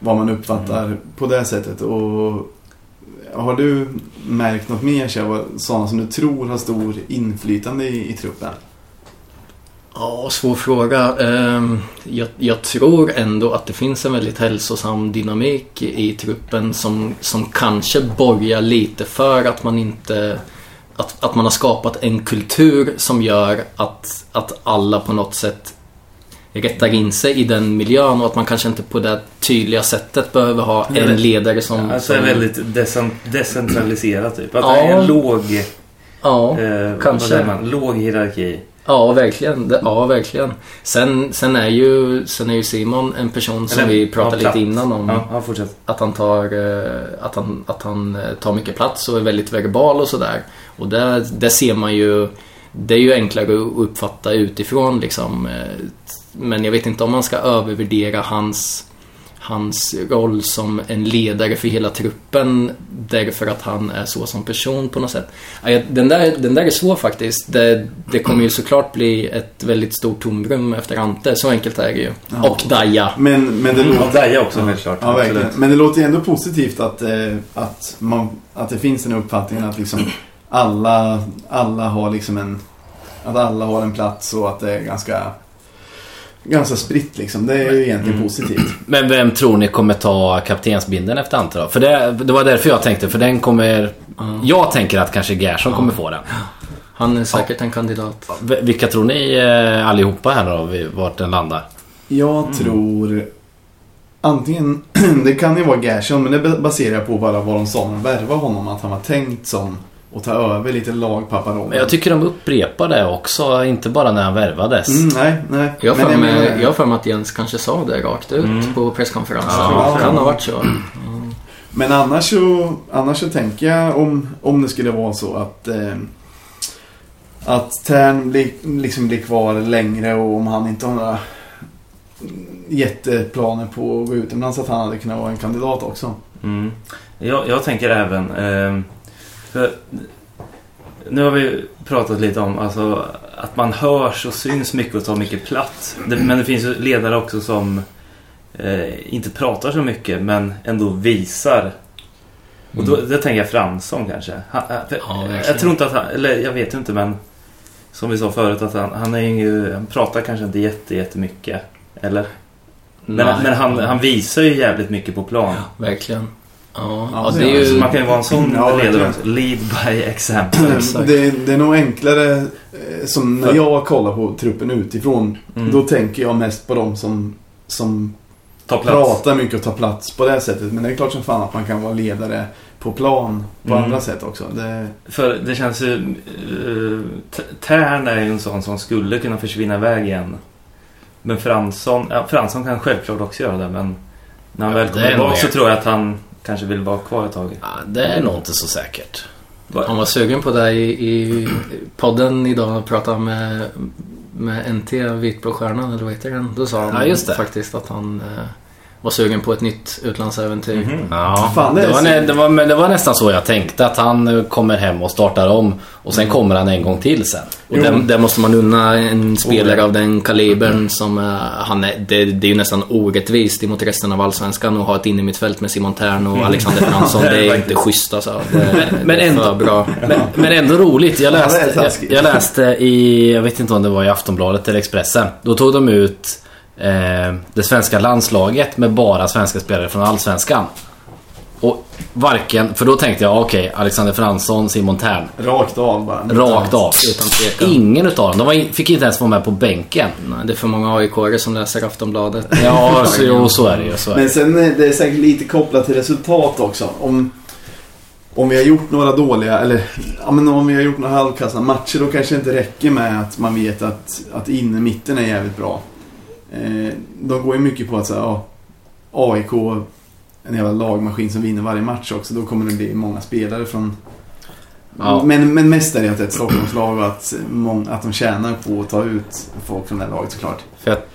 vad man uppfattar på det sättet. Och har du märkt något mer Kjell, sådana som du tror har stor inflytande i, i truppen? Ja, svår fråga. Ehm, jag, jag tror ändå att det finns en väldigt hälsosam dynamik i, i truppen som, som kanske borgar lite för att man inte... Att, att man har skapat en kultur som gör att, att alla på något sätt rättar in sig i den miljön och att man kanske inte på det tydliga sättet behöver ha Ja, en ledare som... Alltså som väldigt decent, decentraliserat typ. Att Ja. det är en låg, Ja, eh, kanske. man, låg hierarki. ja, verkligen. Ja, verkligen. Sen, sen, är ju, sen är ju Simon en person som Eller, vi pratade ja, lite innan om. Ja, ja. Att han tar, eh, att han, att han eh, tar mycket plats och är väldigt verbal och sådär. Och det, det ser man ju... Det är ju enklare att uppfatta utifrån liksom. Men jag vet inte om man ska övervärdera hans, hans roll som en ledare för hela truppen därför att han är så som person på något sätt. Den där, den där är svår faktiskt. Det, det kommer ju såklart bli ett väldigt stort tomrum efter Ante. Så enkelt är det ju. Ja. Och Daja. Men, men det Mm, låter... och Daja också helt klart. Ja. Men det låter ju ändå positivt att, eh, att, man, att det finns den uppfattningen att liksom alla, alla har liksom en... Att alla har en plats och att det är ganska... Ganska spritt liksom. Det är ju egentligen Mm. positivt. (clears throat) Men vem tror ni kommer ta kaptensbindeln efter Ante då? För det, det var därför jag tänkte, för den kommer... Jag tänker att kanske Gerson kommer få den. Han är säkert en kandidat. Vilka tror ni eh, allihopa här då, vart den landar? Jag tror... Antingen... (clears throat) Det kan ju vara Gerson, men det baserar jag på bara vad de sa när de värvade honom. Att han var tänkt som att ta över lite lagpapparollen. Men jag tycker de upprepar det också, inte bara när han värvades. Mm, nej, nej. Jag har Men för mig- menar- jag har för mig att Jens kanske sa det rakt ut Mm. på presskonferensen. Ja. Det kan ha varit så. Men annars så, annars så tänker jag om, om det skulle vara så att eh, att Tern blir, liksom blir kvar längre och om han inte har några jätteplaner på att gå utomlands att han hade kunnat vara en kandidat också. Mm. Jag, jag tänker även... ehm, för, nu har vi pratat lite om alltså, att man hörs och syns mycket och tar mycket plats. Men det finns ju ledare också som eh, inte pratar så mycket men ändå visar. Och då, det tänker jag Fransson kanske. Han, eh, Ja, verkligen. jag tror inte att han, eller jag vet ju inte men som vi sa förut att han, han, är ju, han pratar kanske inte jätte, jättemycket. Eller? Men, Nej. men han, han visar ju jävligt mycket på plan. Verkligen. Ja, Ja, ja, det det är ju... man kan ju vara en sån Ja, ledare. Lead by example. Exakt. Det, det är nog enklare eh, som när jag kollar på truppen utifrån. Mm. Då tänker jag mest på dem som, som Ta plats. pratar mycket och tar plats på det sättet. Men det är klart som fan att man kan vara ledare på plan på Mm. andra sätt också. Det, För det känns ju... Uh, Tern är ju en sån som skulle kunna försvinna iväg igen. Men Fransson, ja, Fransson kan självklart också göra det men när han Ja, väl kommer tillbaka så tror jag att han kanske vill vara kvar ett tag. Ja, det är nog inte så säkert. Han var sugen på det i, i podden idag och pratade med, med NT, Vitblåstjärnan eller vad heter den? Då sa han Ja, faktiskt att han, eh, var sugen på ett nytt utlandsäventyr. Ja, Fan, det var, så- nä- det, var, men det var nästan så jag tänkte. Att han eh, kommer hem och startar om. Och sen kommer han en gång till sen. Och Jo. där, måste man unna en spelare Oh, av den kalibern som eh, han är, det, det är ju nästan orättvist emot resten av Allsvenskan att ha ett innermittfält med Simon Tern och Alexander (laughs) Fransson. Det är inte schysst alltså. Det, Men- men det är för ändå- bra. Men, men ändå roligt. Jag läste, jag, jag läste i, jag vet inte om det var i Aftonbladet eller Expressen. Då tog de ut eh, det svenska landslaget med bara svenska spelare från Allsvenskan. Och varken, för då tänkte jag okej, Alexander Fransson, Simon Tern. Rakt av bara. Rakt av. Utan. Ingen utav dem. De var, fick inte ens vara med på bänken. Nej, det är för många aik som läser Aftonbladet. Ja, så, jo, så är det ju. Är det. Men sen är det säkert lite kopplat till resultat också. Om, om vi har gjort några dåliga, eller ja, men om vi har gjort några halvkassa matcher, då kanske det inte räcker med att man vet att, att inne mitten är jävligt bra. Eh, de går ju mycket på att säga, ja, AIK, en jävla lagmaskin som vinner varje match också. Då kommer det bli många spelare från... Ja. Men, men mest är det att det är ett Stockholmslag och att, mång, att de tjänar på att ta ut folk från det här laget såklart. För att,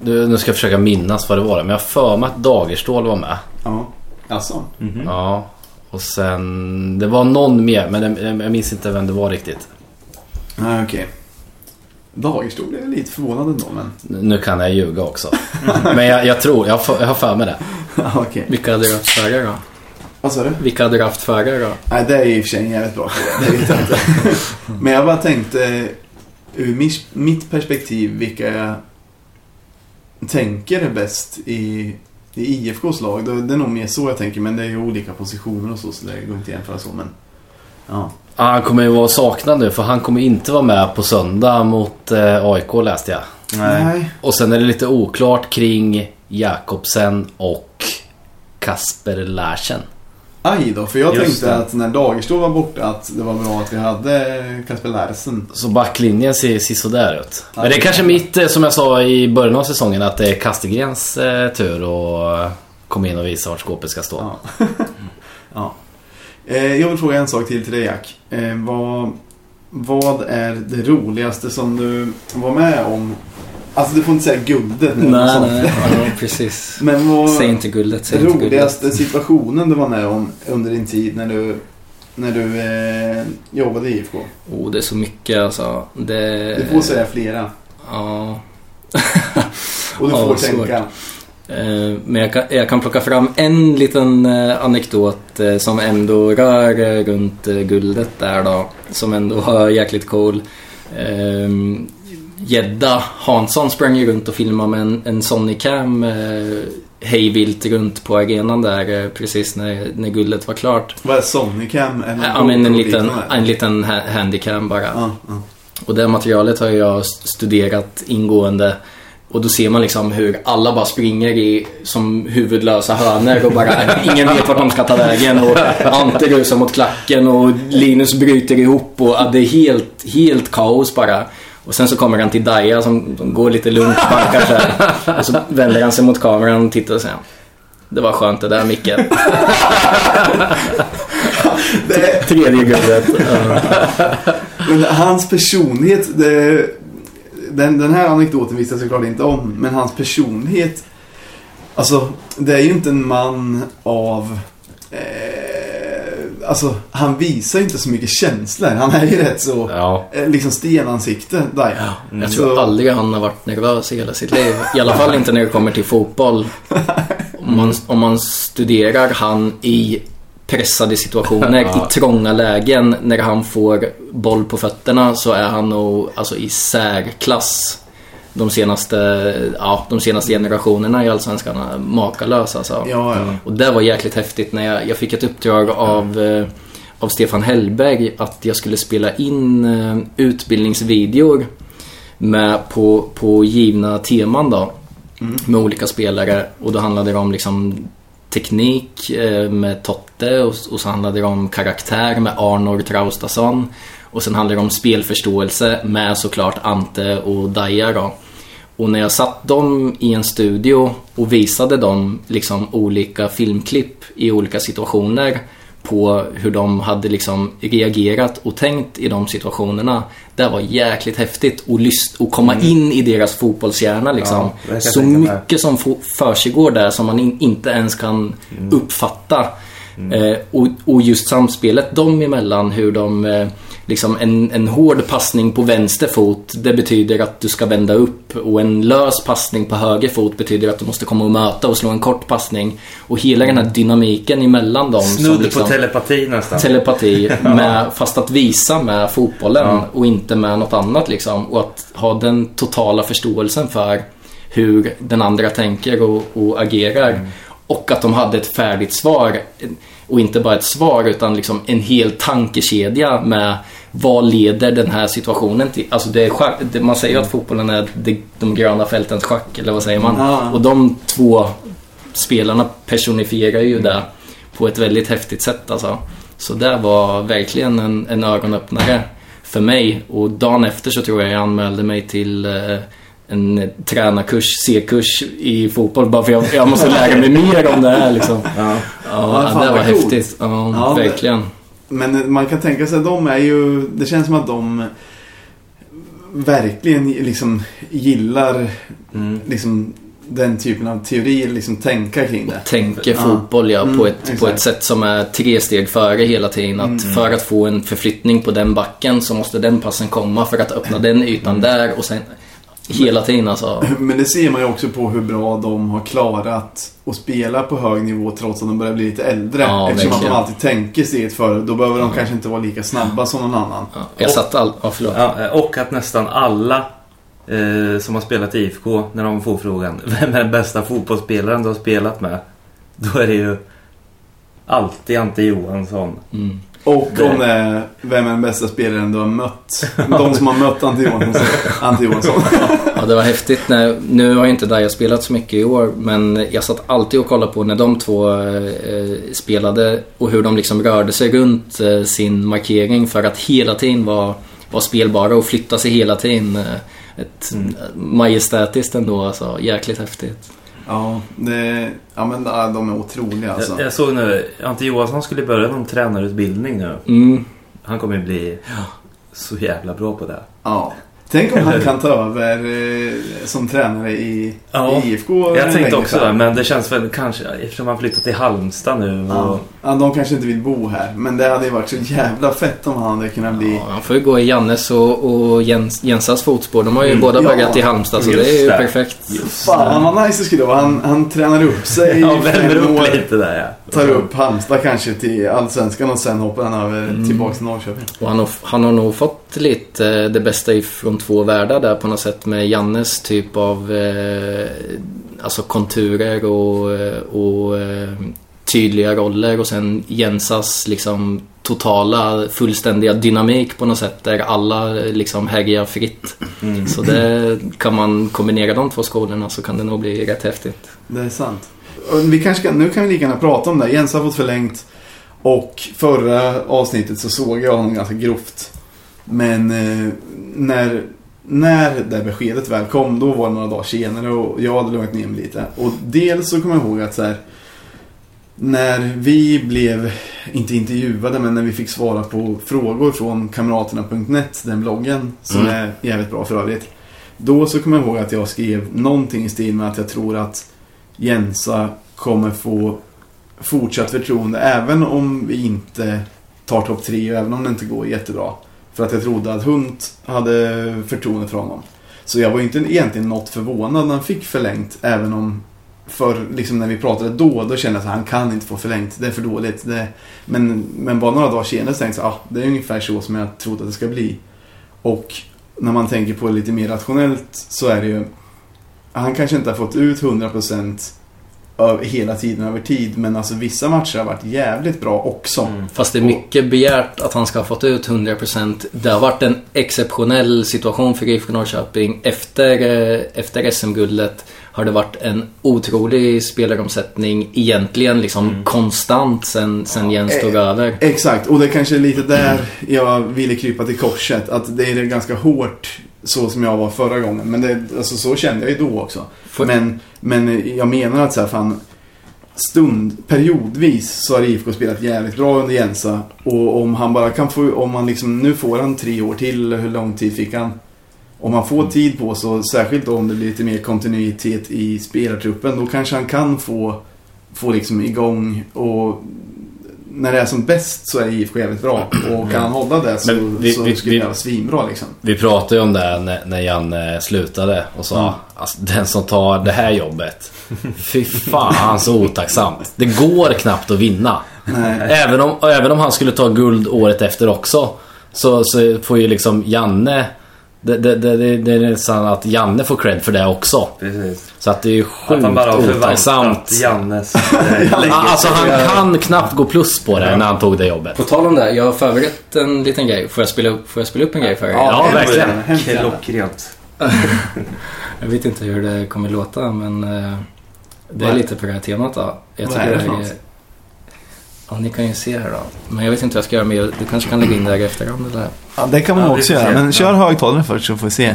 nu, nu ska jag försöka minnas vad det var. Men jag har för mig att Dagerstål var med. Ja, alltså. Mhm. Ja. Och sen... Det var någon mer, men jag, jag minns inte vem det var riktigt. Nej, okej. Dagerstol jag lite förvånad ändå, men... Nu kan jag ljuga också. (laughs) Men jag, jag tror, jag har, jag har för mig det. (laughs) Okej. Vilka hade du haft före då? Vad sa du? Vilka hade du haft före då? Nej, det är i och för sig en jävligt bra fråga. Det vet jag inte. (laughs) Men jag bara tänkte ur mitt perspektiv vilka jag tänker är bäst i, i IFKs lag. Det det är nog mer så jag tänker, men det är ju olika positioner och så, så det går inte att jämföra så. Men, ja. Ja, Han kommer ju vara saknad nu för han kommer inte vara med på söndag mot eh, AIK läste jag. Nej. Och sen är det lite oklart kring Jakobsen och Kasper Larsen. Aj då, för jag Just tänkte det. att när Dagerstål var borta att det var bra att vi hade Kasper Larsen. Så backlinjen ser, ser sådär ut. Men det är kanske mitt, eh, som jag sa i början av säsongen, att det är Kastegrens eh, tur att komma in och visa vart skåpet ska stå. Ja. (laughs) ja. Eh, jag vill fråga en sak till till dig Jack. Eh, vad, vad är det roligaste som du var med om? Alltså du får inte säga guldet nu. eller sånt. (laughs) Ja, precis. Men vad Säg inte guldet, säg inte roligaste guldet. situationen du var med om under din tid när du, när du eh, jobbade i IFK? Oh, det är så mycket alltså. Det... Du får säga flera. Ja. Och du Ja, får svårt. tänka. Eh, Men jag kan, jag kan plocka fram en liten eh, anekdot eh, som ändå rör eh, runt eh, guldet där då. Som ändå var jäkligt cool. Ehm, Gedda Hansson sprang ju runt och filmade med en, en Sonicam eh, hejvilt runt på arenan där eh, precis när, när guldet var klart. Vad är Sonicam? Ja, men en liten, en liten ha- handycam bara. Ja, ja. Och det materialet har jag studerat ingående. Och då ser man liksom hur alla bara springer i som huvudlösa hönor och bara (laughs) ingen vet vart de ska ta vägen. Och Ante rusar mot klacken och Linus bryter ihop och ja, det är helt, helt kaos bara. Och sen så kommer han till Daja som, som går lite lugnt bankar så här. Och så vänder han sig mot kameran och tittar och säger Det var skönt det där Micke. (laughs) Tredje guldet. Ja. (laughs) Men hans personlighet, det, den, den här anekdoten visste jag såklart inte om, men hans personlighet, alltså det är ju inte en man av, eh, alltså han visar ju inte så mycket känslor. Han är ju rätt så, Ja. eh, liksom stenansikte, Daja. Jag tror Så- aldrig han har varit nervös i hela sitt liv. I alla fall inte när det kommer till fotboll. Om man, om man studerar han i pressade situationer, Ja. i trånga lägen, när han får boll på fötterna så är han nog alltså, i särklass. De senaste, ja, de senaste generationerna i Allsvenskan. Makalös alltså. Ja, ja. Och det var jäkligt häftigt när jag, jag fick ett uppdrag av, eh, av Stefan Hellberg att jag skulle spela in eh, utbildningsvideor med på, på givna teman då. Med olika spelare och då handlade det om liksom teknik eh, med Totte och, och så handlade det om karaktär med Arnor Traustason. Och sen handlade det om spelförståelse med såklart Ante och Daja då. Och när jag satt dem i en studio och visade dem liksom olika filmklipp i olika situationer på hur de hade liksom reagerat och tänkt i de situationerna. Det var jäkligt häftigt att, lyst- att komma in i deras fotbollshjärna liksom. Ja, Så mycket som försiggår där som man in- inte ens kan uppfatta. Eh, och, och just samspelet dem emellan, hur de... Eh, liksom en, en hård passning på vänster fot, det betyder att du ska vända upp. Och en lös passning på höger fot betyder att du måste komma och möta och slå en kort passning. Och hela den här dynamiken emellan dem. Snudd liksom, på telepati nästan. telepati, (laughs) med, fast att visa med fotbollen Ja. och inte med något annat liksom. Och att ha den totala förståelsen för hur den andra tänker och, och agerar. Mm. Och att de hade ett färdigt svar. Och inte bara ett svar utan liksom en hel tankekedja med vad leder den här situationen till? Alltså det är schack, det, man säger ju att fotbollen är de, de gröna fältens schack, eller vad säger man? Ja. Och de två spelarna personifierar ju det på ett väldigt häftigt sätt alltså. Så det var verkligen en, en ögonöppnare för mig. Och dagen efter så tror jag jag anmälde mig till eh, en tränarkurs, C-kurs i fotboll. Bara för jag, jag måste lära mig mer om det här liksom. Ja. Ja, fan, det var häftigt. Ja, Ja, verkligen. Men man kan tänka sig att de är ju... Det känns som att de verkligen liksom gillar Mm. liksom den typen av teorier, liksom tänka kring det. Tänker Ja. fotboll ja, Mm, på, ett, på ett sätt som är tre steg före hela tiden. Att Mm. För att få en förflyttning på den backen så måste den passen komma för att öppna den ytan där och sen hela tiden alltså. (laughs) Men det ser man ju också på hur bra de har klarat att spela på hög nivå trots att de börjar bli lite äldre. Ja, Eftersom att de verkligen. alltid tänker steget före. Då behöver de kanske inte vara lika snabba som någon annan. Ja, jag satt all... Ja, förlåt. Ja, och att nästan alla eh, som har spelat i IFK, när de får frågan (laughs) Vem är den bästa fotbollsspelaren du har spelat med? Då är det ju alltid Ante Johansson. Mm. Och om det är vem är den bästa spelaren du har mött. (laughs) De som har mött Ante Johansson. Ante Johansson. (laughs) Ja, det var häftigt. När, nu har ju inte Daja spelat så mycket i år, men jag satt alltid och kollade på när de två eh, spelade och hur de liksom rörde sig runt eh, sin markering för att hela tiden vara, vara spelbara och flytta sig hela tiden. Eh, ett majestätiskt ändå, alltså. Jäkligt häftigt. Ja, det, ja men de är otroliga alltså. Jag, jag såg nu, Ante Johansson skulle börja någon tränarutbildning nu. Mm. Han kommer ju bli så jävla bra på det. Ja. Tänk om han (laughs) kan ta över eh, som tränare i, Ja, i IFK. Jag tänkte också det, men det känns väl kanske, eftersom han flyttat till Halmstad nu och... Ja. Ja, de kanske inte vill bo här. Men det hade ju varit så jävla fett om han hade kunnat bli... Ja, han får ju gå i Jannes och, och Jens, Jensas fotspår. De har ju Mm. båda Ja, börjat i Halmstad, så just det är ju det. perfekt. Fan vad nice det skulle vara. Han, han tränar upp sig (laughs) Ja, fem upp år. lite där ja. Tar upp Halmstad kanske till Allsvenskan och sen hoppar han över Mm. tillbaks till Norrköping. Och han har, han har nog fått lite eh, det bästa ifrån två världar där på något sätt med Jannes typ av eh, alltså konturer och, eh, och eh, tydliga roller och sen Jensas liksom totala fullständiga dynamik på något sätt där alla liksom härjar fritt. Mm. Så det kan man kombinera de två skolorna så kan det nog bli rätt häftigt. Det är sant. Vi kanske kan, nu kan vi lika gärna prata om det. Jens har fått förlängt. Och förra avsnittet så såg jag honom ganska grovt. Men eh, när, när det beskedet väl kom, då var det några dagar senare och jag hade lugnat ner mig lite. Och dels så kommer jag ihåg att så här, när vi blev, inte intervjuade, men när vi fick svara på frågor från kamraterna.net, den bloggen, som Mm. är jävligt bra för övrigt. Då så kommer jag ihåg att jag skrev någonting i stil med att jag tror att Jensa kommer få fortsatt förtroende även om vi inte tar topp tre och även om det inte går jättebra. För att jag trodde att Hunt hade förtroende för honom. Så jag var ju inte egentligen något förvånad när han fick förlängt även om för liksom när vi pratade då, då kände jag att han kan inte få förlängt. Det är för dåligt. Det, men, men bara några dagar senare så tänkte jag att ah, det är ungefär så som jag trodde att det ska bli. Och när man tänker på det lite mer rationellt så är det ju han kanske inte har fått ut 100% över, hela tiden över tid. Men alltså vissa matcher har varit jävligt bra också. Mm. Fast det är mycket begärt att han ska ha fått ut 100%. Det har varit en exceptionell situation för IFK Norrköping. Efter, eh, efter SM-guldet har det varit en otrolig spelaromsättning. Egentligen liksom konstant sen, sen Jens tog över. Exakt, och det kanske är lite där jag ville krypa till korset. Att det är ganska hårt så som jag var förra gången. Men det, alltså, så kände jag ju då också. Får- Men, men jag menar att så här, fan, stund, periodvis, så har IFK spelat jävligt bra under Jensa. Och om han bara kan få, om han liksom, nu får han tre år till, hur lång tid fick han? Om han får tid på sig, särskilt om det blir lite mer kontinuitet i spelartruppen, då kanske han kan få, få liksom igång och när det är som bäst så är IFK jävligt bra. Och kan han hålla det så, vi- så vi- skulle det vara svinbra liksom. Vi pratade ju om det när, när Janne slutade och sa Mm. alltså, den som tar det här jobbet. Fy fan så otacksamt. Det går knappt att vinna. Nej. Även om, även om han skulle ta guld året efter också. Så, så får ju liksom Janne... Det, det, det, det, är nästan att Janne får cred för det också. Precis. Så att det är ju Att sjukt han bara har otacksamt. Jannes eh. (laughs) Alltså han kan knappt gå plus på det när han tog det jobbet. På tal om det, jag har förberett en liten grej. Får jag spela upp, får jag spela upp en grej för er? Ja, verkligen. Hemskt gärna. Klockrent. (laughs) Jag vet inte hur det kommer låta men eh, det är lite på det här temat då. Jag vad är det något? Ja, ni kan ju se här då. Men jag vet inte hur jag ska göra med Du kanske kan lägga in det här i efterhand eller? Ja, det kan man Ja, också göra. se. Men kör Ja. högtalaren först så får vi se.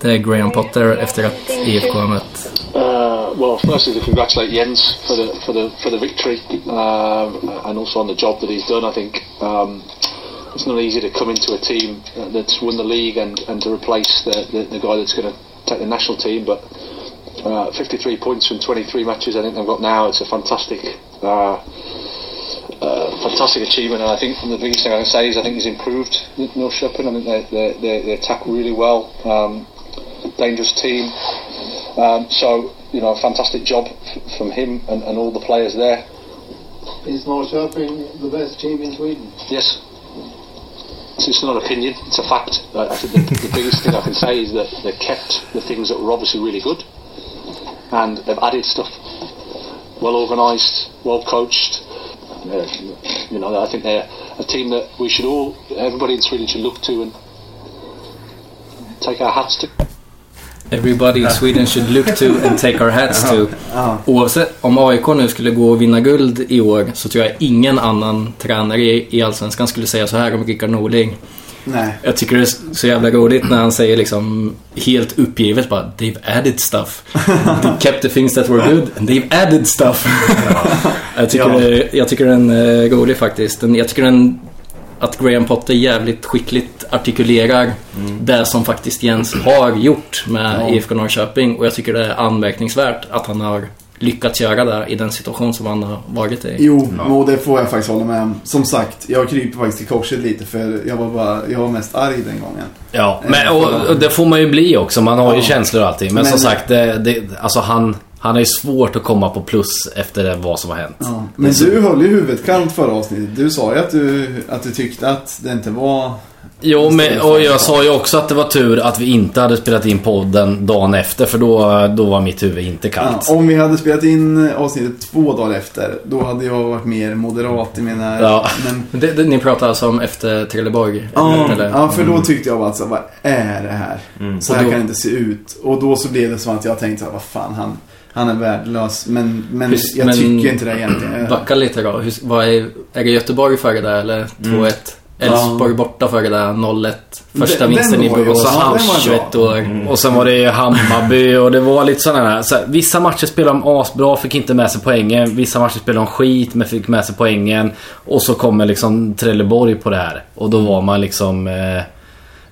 Det är Graham Potter efter att IFK har mött Uh, well, firstly, to congratulate Jens for the for the for the victory, um, and also on the job that he's done. I think um, it's not easy to come into a team uh, that's won the league and, and to replace the, the, the guy that's going to take the national team. But uh, 53 points from 23 matches, I think they've got now. It's a fantastic. Uh, uh, fantastic achievement, and I think from the biggest thing I can say is I think he's improved Norrköping. I think they, they, they, they attack really well. Um, dangerous team. Um, so, you know, a fantastic job f- from him and, and all the players there. Is Norrköping the best team in Sweden? Yes. So it's not an opinion, it's a fact. I I think the, the biggest thing I can say is that they've kept the things that were obviously really good and they've added stuff. Well organised, well coached. Uh, you know, I think they're a team that we should all, everybody in Sweden should look to and take our hats to. Everybody in Sweden should look to and take our hats to. Oavsett om AIK nu skulle gå och vinna guld i år så tror jag ingen annan tränare i, i Allsvenskan skulle säga så här om Rickard Norling. Nej. Jag tycker det är så jävla roligt när han säger liksom helt uppgivet bara They've added stuff. They kept the things that were good and they've added stuff. jag, tycker Ja. det, jag tycker den är rolig faktiskt. Jag tycker den att Graham Potter jävligt skickligt artikulerar det som faktiskt Jens har gjort med Ja. IFK Norrköping. Och jag tycker det är anmärkningsvärt att han har lyckats göra det i den situation som han har varit i. Jo, och det får jag faktiskt hålla med om. Som sagt, jag kryper faktiskt i korset lite för jag var bara, jag var mest arg den gången. Ja, men, och, och det får man ju bli också. Man har ju Ja. känslor och allting. Men, Men- som sagt, det, det, alltså han, han är ju svårt att komma på plus efter det, vad som har hänt. Ja. Men du höll ju huvudet kallt förra avsnittet. Du sa ju att du, att du tyckte att det inte var... Jo, men, och jag sa ju också att det var tur att vi inte hade spelat in podden dagen efter. För då, då var mitt huvud inte Ja, kallt. om vi hade spelat in avsnittet två dagar efter, då hade jag varit mer moderat i mina... Ja. Men, Det, det, ni pratar alltså om efter Trelleborg? ja, eller? ja, för då tyckte jag bara att så, vad är det här? Så här då- kan det inte se ut. Och då så blev det som att jag tänkte vad fan, han, han är värdelös. Men, men Hur- jag men- tycker inte det egentligen. Backa lite då. Hur, vad är, är det Göteborg före det eller 2-1? Elfsborg borta före det 0-1. Första Den- vinsten den i Borås. bra. 21 år. Och sen var det Hammarby och det var lite sådana här, så här. Vissa matcher spelade de asbra, fick inte med sig poängen. Vissa matcher spelade de skit, men fick med sig poängen. Och så kommer liksom Trelleborg på det här. Och då var man liksom... Eh,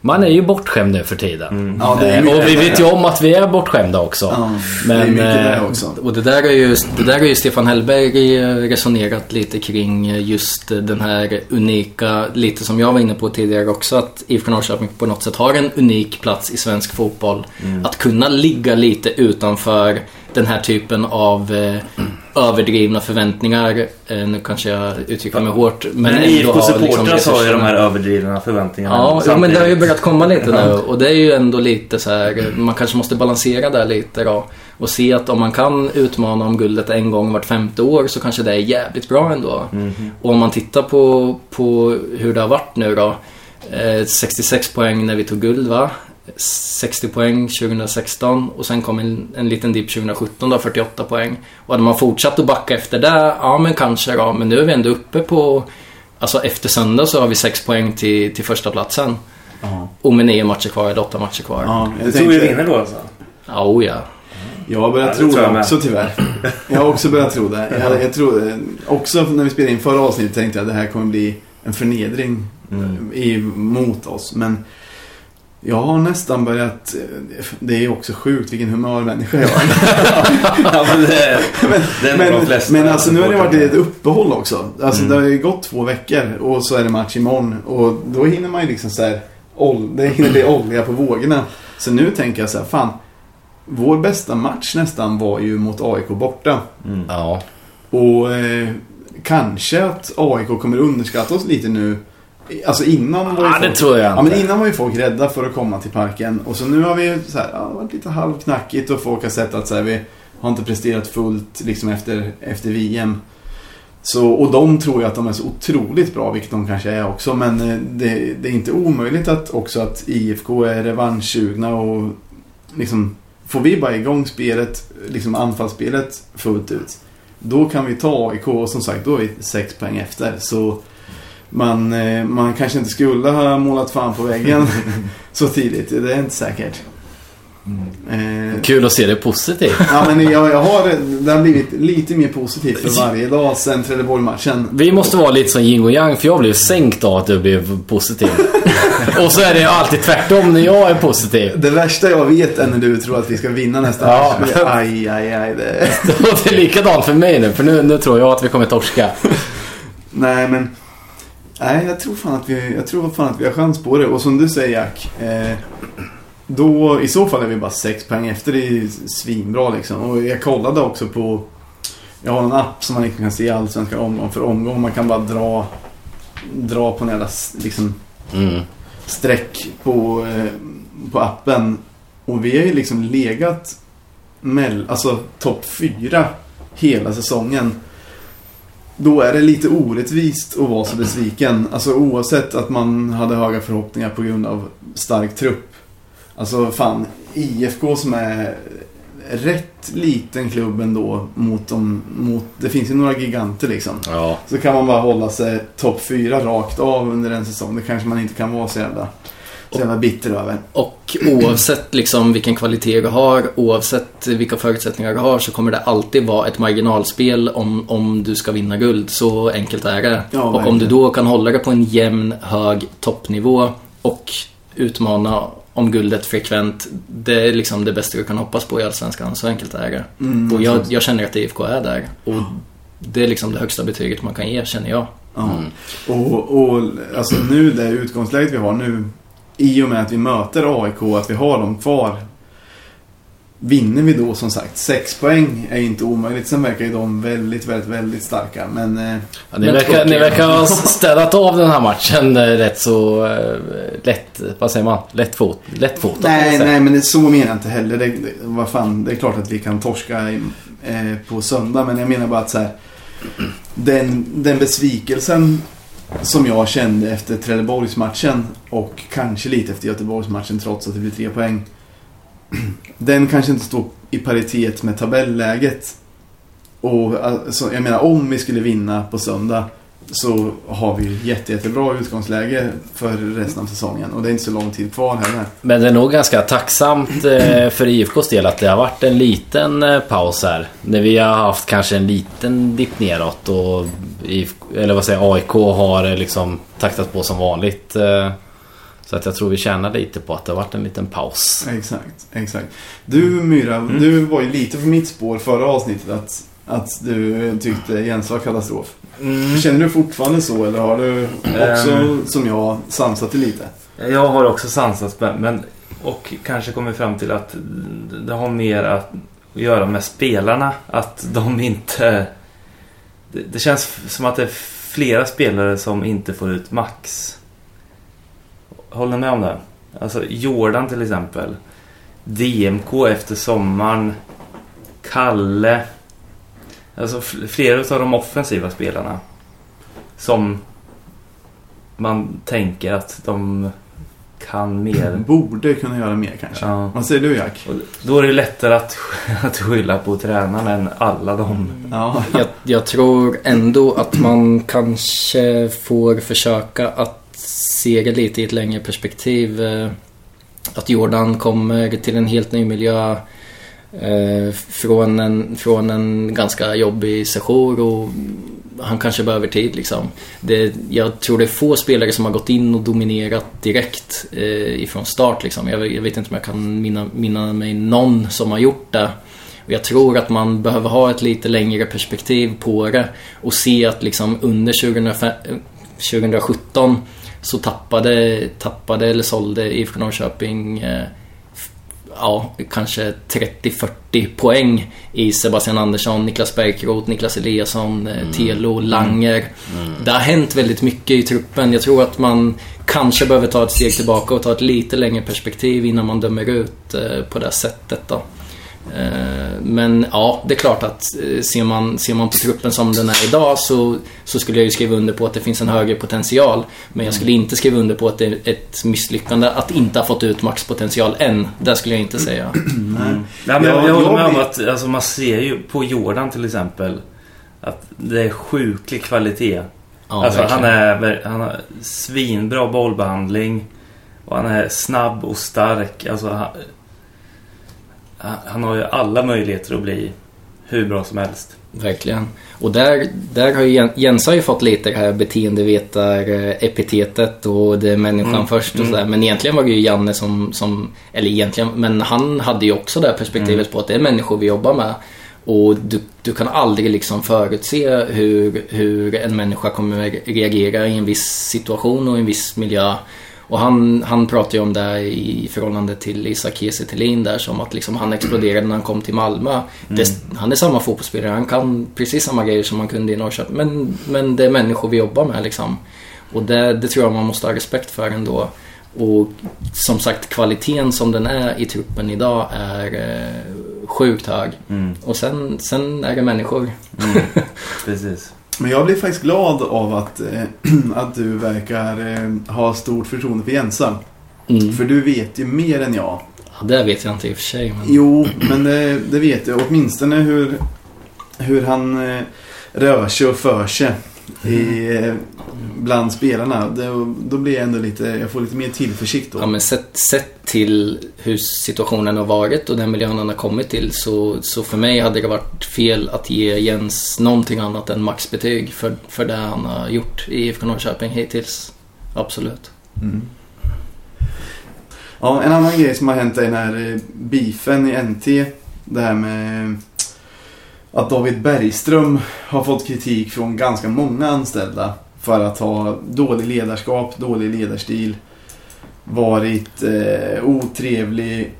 man är ju bortskämd nu för tiden. Ja, det är Eh, mycket och vi det. vet ju om att vi är bortskämda också. Ja, Men, det är mycket eh, det också. Och det där, är ju, det där är ju Stefan Hellberg eh, resonerat lite kring just den här unika, lite som jag var inne på tidigare också, att IFK Norrköping på något sätt har en unik plats i svensk fotboll. Att kunna ligga lite utanför den här typen av eh, överdrivna förväntningar. Eh, nu kanske jag uttrycker mig hårt. Men, Men IFK-supportrar liksom, har ju de här överdrivna förväntningarna. Ja, jo, men det har ju börjat komma lite nu och det är ju ändå lite så här. Man kanske måste balansera där lite då. Och se att om man kan utmana om guldet en gång vart femte år så kanske det är jävligt bra ändå. Och om man tittar på, på hur det har varit nu då. Eh, 66 poäng när vi tog guld va? 60 poäng 2016 och sen kom en, en liten dipp 2017 då, 48 poäng. Och hade man fortsatt att backa efter det, ja men kanske då. Men nu är vi ändå uppe på, alltså efter söndag så har vi 6 poäng till, till första platsen. Och med nio matcher kvar, eller åtta matcher kvar. Ja, Ja, jag tror vi vinner då alltså? oh, ja. Jag har börjat Ja, tro det jag med. också tyvärr. Jag har också börjat tro det. (laughs) Jag, jag tror, eh, också när vi spelade in förra avsnittet tänkte jag att det här kommer bli en förnedring Mm. i, mot oss. Men jag har nästan börjat... eh, Det är också sjukt vilken humörmänniska jag är. (laughs) ja, men det, (laughs) det är nog de Men, flesta. men alltså nu har det varit ett uppehåll också. Alltså Mm. det har ju gått två veckor och så är det match imorgon. Och då hinner man ju liksom så här... ol- Det hinner bli olja på vågorna. Så nu tänker jag så här, fan. Vår bästa match nästan var ju mot AIK borta. Mm. Ja. Och eh, kanske att AIK kommer underskatta oss lite nu. Alltså innan var ju det folk, tror jag ja, men inte. innan var ju folk rädda för att komma till parken. Och så nu har vi så här, ja, det har varit lite halvknackigt och folk har sett att så här, vi har inte presterat fullt liksom efter, efter VM. Så, och de tror ju att de är så otroligt bra, vilket de kanske är också. Men eh, det, det är inte omöjligt att också att IFK är revanschsugna och liksom får vi bara igång spelet, liksom anfallsspelet fullt ut. Då kan vi ta AIK och som sagt då är vi sex poäng efter. Så man, eh, man kanske inte skulle ha målat fan på väggen (laughs) så tidigt. Det är inte säkert. Eh, Kul att se det positivt. ja, men jag, jag har, det har blivit lite mer positivt för (laughs) varje dag sen Trelleborg-matchen. Vi måste vara lite som yin och yang för jag blev sänkt av att du blev positiv. (laughs) och så är det alltid tvärtom när jag är positiv. Det värsta jag vet är när du tror att vi ska vinna nästa Ja. match. Aj, aj, aj. Det... Det är likadant för mig nu för nu, nu tror jag att vi kommer torska. Nej, men... Nej, jag tror, fan att vi, jag tror fan att vi har chans på det. Och som du säger Jack. Eh, då, I så fall är vi bara sex poäng efter. Det är ju svinbra liksom. Och jag kollade också på... Jag har en app som man inte kan se allsvenska omgång för omgång. Man kan bara dra, dra på en jävla liksom, Mm. streck på, eh, på appen. Och vi har ju liksom legat mell, alltså topp fyra hela säsongen. Då är det lite orättvist att vara så besviken. Alltså oavsett att man hade höga förhoppningar på grund av stark trupp. Alltså fan, IFK som är rätt liten klubb ändå mot dem. Mot, det finns ju några giganter liksom. Ja. Så kan man bara hålla sig topp fyra rakt av under en säsong. Det kanske man inte kan vara så jävla, så jävla bitter över. Och oavsett liksom vilken kvalitet du har, oavsett vilka förutsättningar du har så kommer det alltid vara ett marginalspel om, om du ska vinna guld. Så enkelt är det. Ja, och om verkligen. du då kan hålla det på en jämn, hög toppnivå och utmana om guldet frekvent. Det är liksom det bästa du kan hoppas på i Allsvenskan. Så enkelt är det. Mm, och jag, jag känner att IFK är där. Och det är liksom det högsta betyget man kan ge, känner jag. Ja. Och, och alltså nu det utgångsläget vi har nu. I och med att vi möter AIK, att vi har dem kvar. Vinner vi då som sagt 6 poäng är inte omöjligt. Sen verkar ju de väldigt, väldigt, väldigt starka. Men eh, Ja, ni, Men verkar, ni verkar ha städat av den här matchen eh, rätt så eh, lätt, vad säger man? Lättfot, lättfotat. nej, eller? nej, men det, så menar jag inte heller. Det, det, vad fan, det är klart att vi kan torska i, eh, på söndag. Men jag menar bara att så här. Den, den besvikelsen som jag kände efter Trelleborgsmatchen och kanske lite efter Göteborgsmatchen trots att det blir tre poäng. (clears throat) Den kanske inte står i paritet med tabelläget. Och alltså, jag menar om vi skulle vinna på söndag så har vi jätte, jättebra utgångsläge för resten av säsongen. Och det är inte så lång tid kvar heller. Men det är nog ganska tacksamt eh, för IFKs del att det har varit en liten eh, paus här. När vi har haft kanske en liten dipp neråt och IFK, eller vad säger AIK har eh, liksom taktat på som vanligt. Så att jag tror vi tjänar lite på att det har varit en liten paus. Exakt, exakt. Du Myra, du var ju lite på mitt spår förra avsnittet att, att du tyckte Jens var katastrof. Mm. Känner du fortfarande så eller har du också Ehm. som jag sansat det lite? Jag har också sansat men, men och kanske kommit fram till att det har mer att göra med spelarna. Att de inte... Det, det känns som att det är flera spelare som inte får ut max. Håller ni med om det? Alltså Jordan till exempel. DMK efter sommaren. Kalle. Alltså fl- flera av de offensiva spelarna. Som man tänker att de kan mer. (laughs) Borde kunna göra mer kanske. Ja. Vad säger du Jack? Och då är det lättare att, (laughs) att skylla på tränaren än alla de. Ja, Jag, jag tror ändå att man kanske får försöka att se det lite i ett längre perspektiv. Eh, Att Jordan kommer till en helt ny miljö. Eh, från, en, från en ganska jobbig sejour och han kanske behöver tid liksom. Det, jag tror det är få spelare som har gått in och dominerat direkt eh, ifrån start liksom. Jag, jag, vet inte om jag kan minna, minna mig någon som har gjort det. Och jag tror att man behöver ha ett lite längre perspektiv på det och se att liksom under 2005, 2017 eh, så tappade, tappade eller sålde IFK Norrköping eh, ja, kanske 30-40 poäng i Sebastian Andersson, Niklas Bärkroth, Niklas Eliasson, eh, mm. Telo, Langer. Mm. Det har hänt väldigt mycket i truppen. Jag tror att man kanske behöver ta ett steg tillbaka och ta ett lite längre perspektiv innan man dömer ut eh, på det sättet. Då. Eh, men ja, det är klart att eh, ser man, ser man på truppen som den är idag så, så skulle jag ju skriva under på att det finns en högre potential. Men jag skulle inte skriva under på att det är ett misslyckande att inte ha fått ut maxpotential än. Det skulle jag inte säga. (clears throat) Mm. Nej, men jag, jag håller med om att alltså, man ser ju på Jordan till exempel att det är sjuklig kvalitet. Ja, alltså, han, är, han har svinbra bollbehandling och han är snabb och stark. Alltså, han, han har ju alla möjligheter att bli hur bra som helst. Verkligen. Och där, där har ju Jens har ju fått lite det här beteendevetar-epitetet och det är människan mm. först och mm. sådär. Men egentligen var det ju Janne som, som, eller egentligen, men han hade ju också det här perspektivet mm. på att det är människor vi jobbar med. Och du, du kan aldrig liksom förutse hur, hur en människa kommer reagera i en viss situation och i en viss miljö. Och han, han pratar ju om det i förhållande till Isak Kiese där som att liksom han exploderade när han kom till Malmö. Mm. Det, han är samma fotbollsspelare, han kan precis samma grejer som han kunde i Norrköping. Men, men det är människor vi jobbar med liksom. Och det, det tror jag man måste ha respekt för ändå. Och som sagt, kvaliteten som den är i truppen idag är eh, sjukt hög. Mm. Och sen, sen är det människor. Mm. (laughs) Precis. Men jag blir faktiskt glad av att, eh, (clears throat) att du verkar eh, ha stort förtroende för Jensa. Mm. För du vet ju mer än jag. Ja, det vet jag inte i och för sig. Men... Jo, men det, det vet jag. Åtminstone hur, hur han eh, rör sig och för sig i, eh, bland spelarna. Det, då blir jag ändå lite, jag får lite mer tillförsikt då. Ja men sett, sett till hur situationen har varit och den miljön han har kommit till så, så för mig hade det varit fel att ge Jens någonting annat än maxbetyg för, för det han har gjort i IFK Norrköping hittills. Absolut. Mm. Ja, en annan grej som har hänt är den här eh, beefen i NT. Det här med att David Bergström har fått kritik från ganska många anställda för att ha dålig ledarskap, dålig ledarstil, varit eh, otrevlig,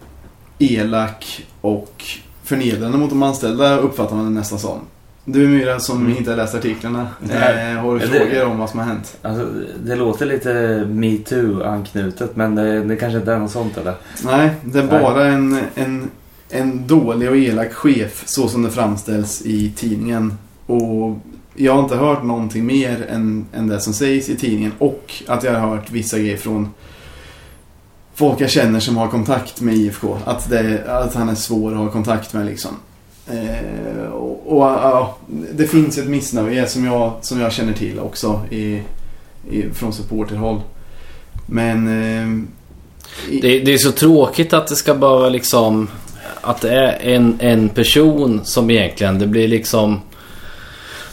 elak och förnedrande mot de anställda uppfattar man det nästan som. Du Myra som mm. inte har läst artiklarna, eh, har du det, frågor om vad som har hänt? Alltså, det låter lite MeToo-anknutet men det, det kanske inte är något sånt eller? Nej, det är bara en, en en dålig och elak chef så som det framställs i tidningen. Och jag har inte hört någonting mer än, än det som sägs i tidningen och att jag har hört vissa grejer från folk jag känner som har kontakt med IFK. Att, det, att han är svår att ha kontakt med liksom. Eh, och, och ja, det finns ett missnöje som jag, som jag känner till också i, i, från supporterhåll. Men... Eh, i, det, det, är så tråkigt att det ska behöva liksom att det är en, en person som egentligen, det blir liksom...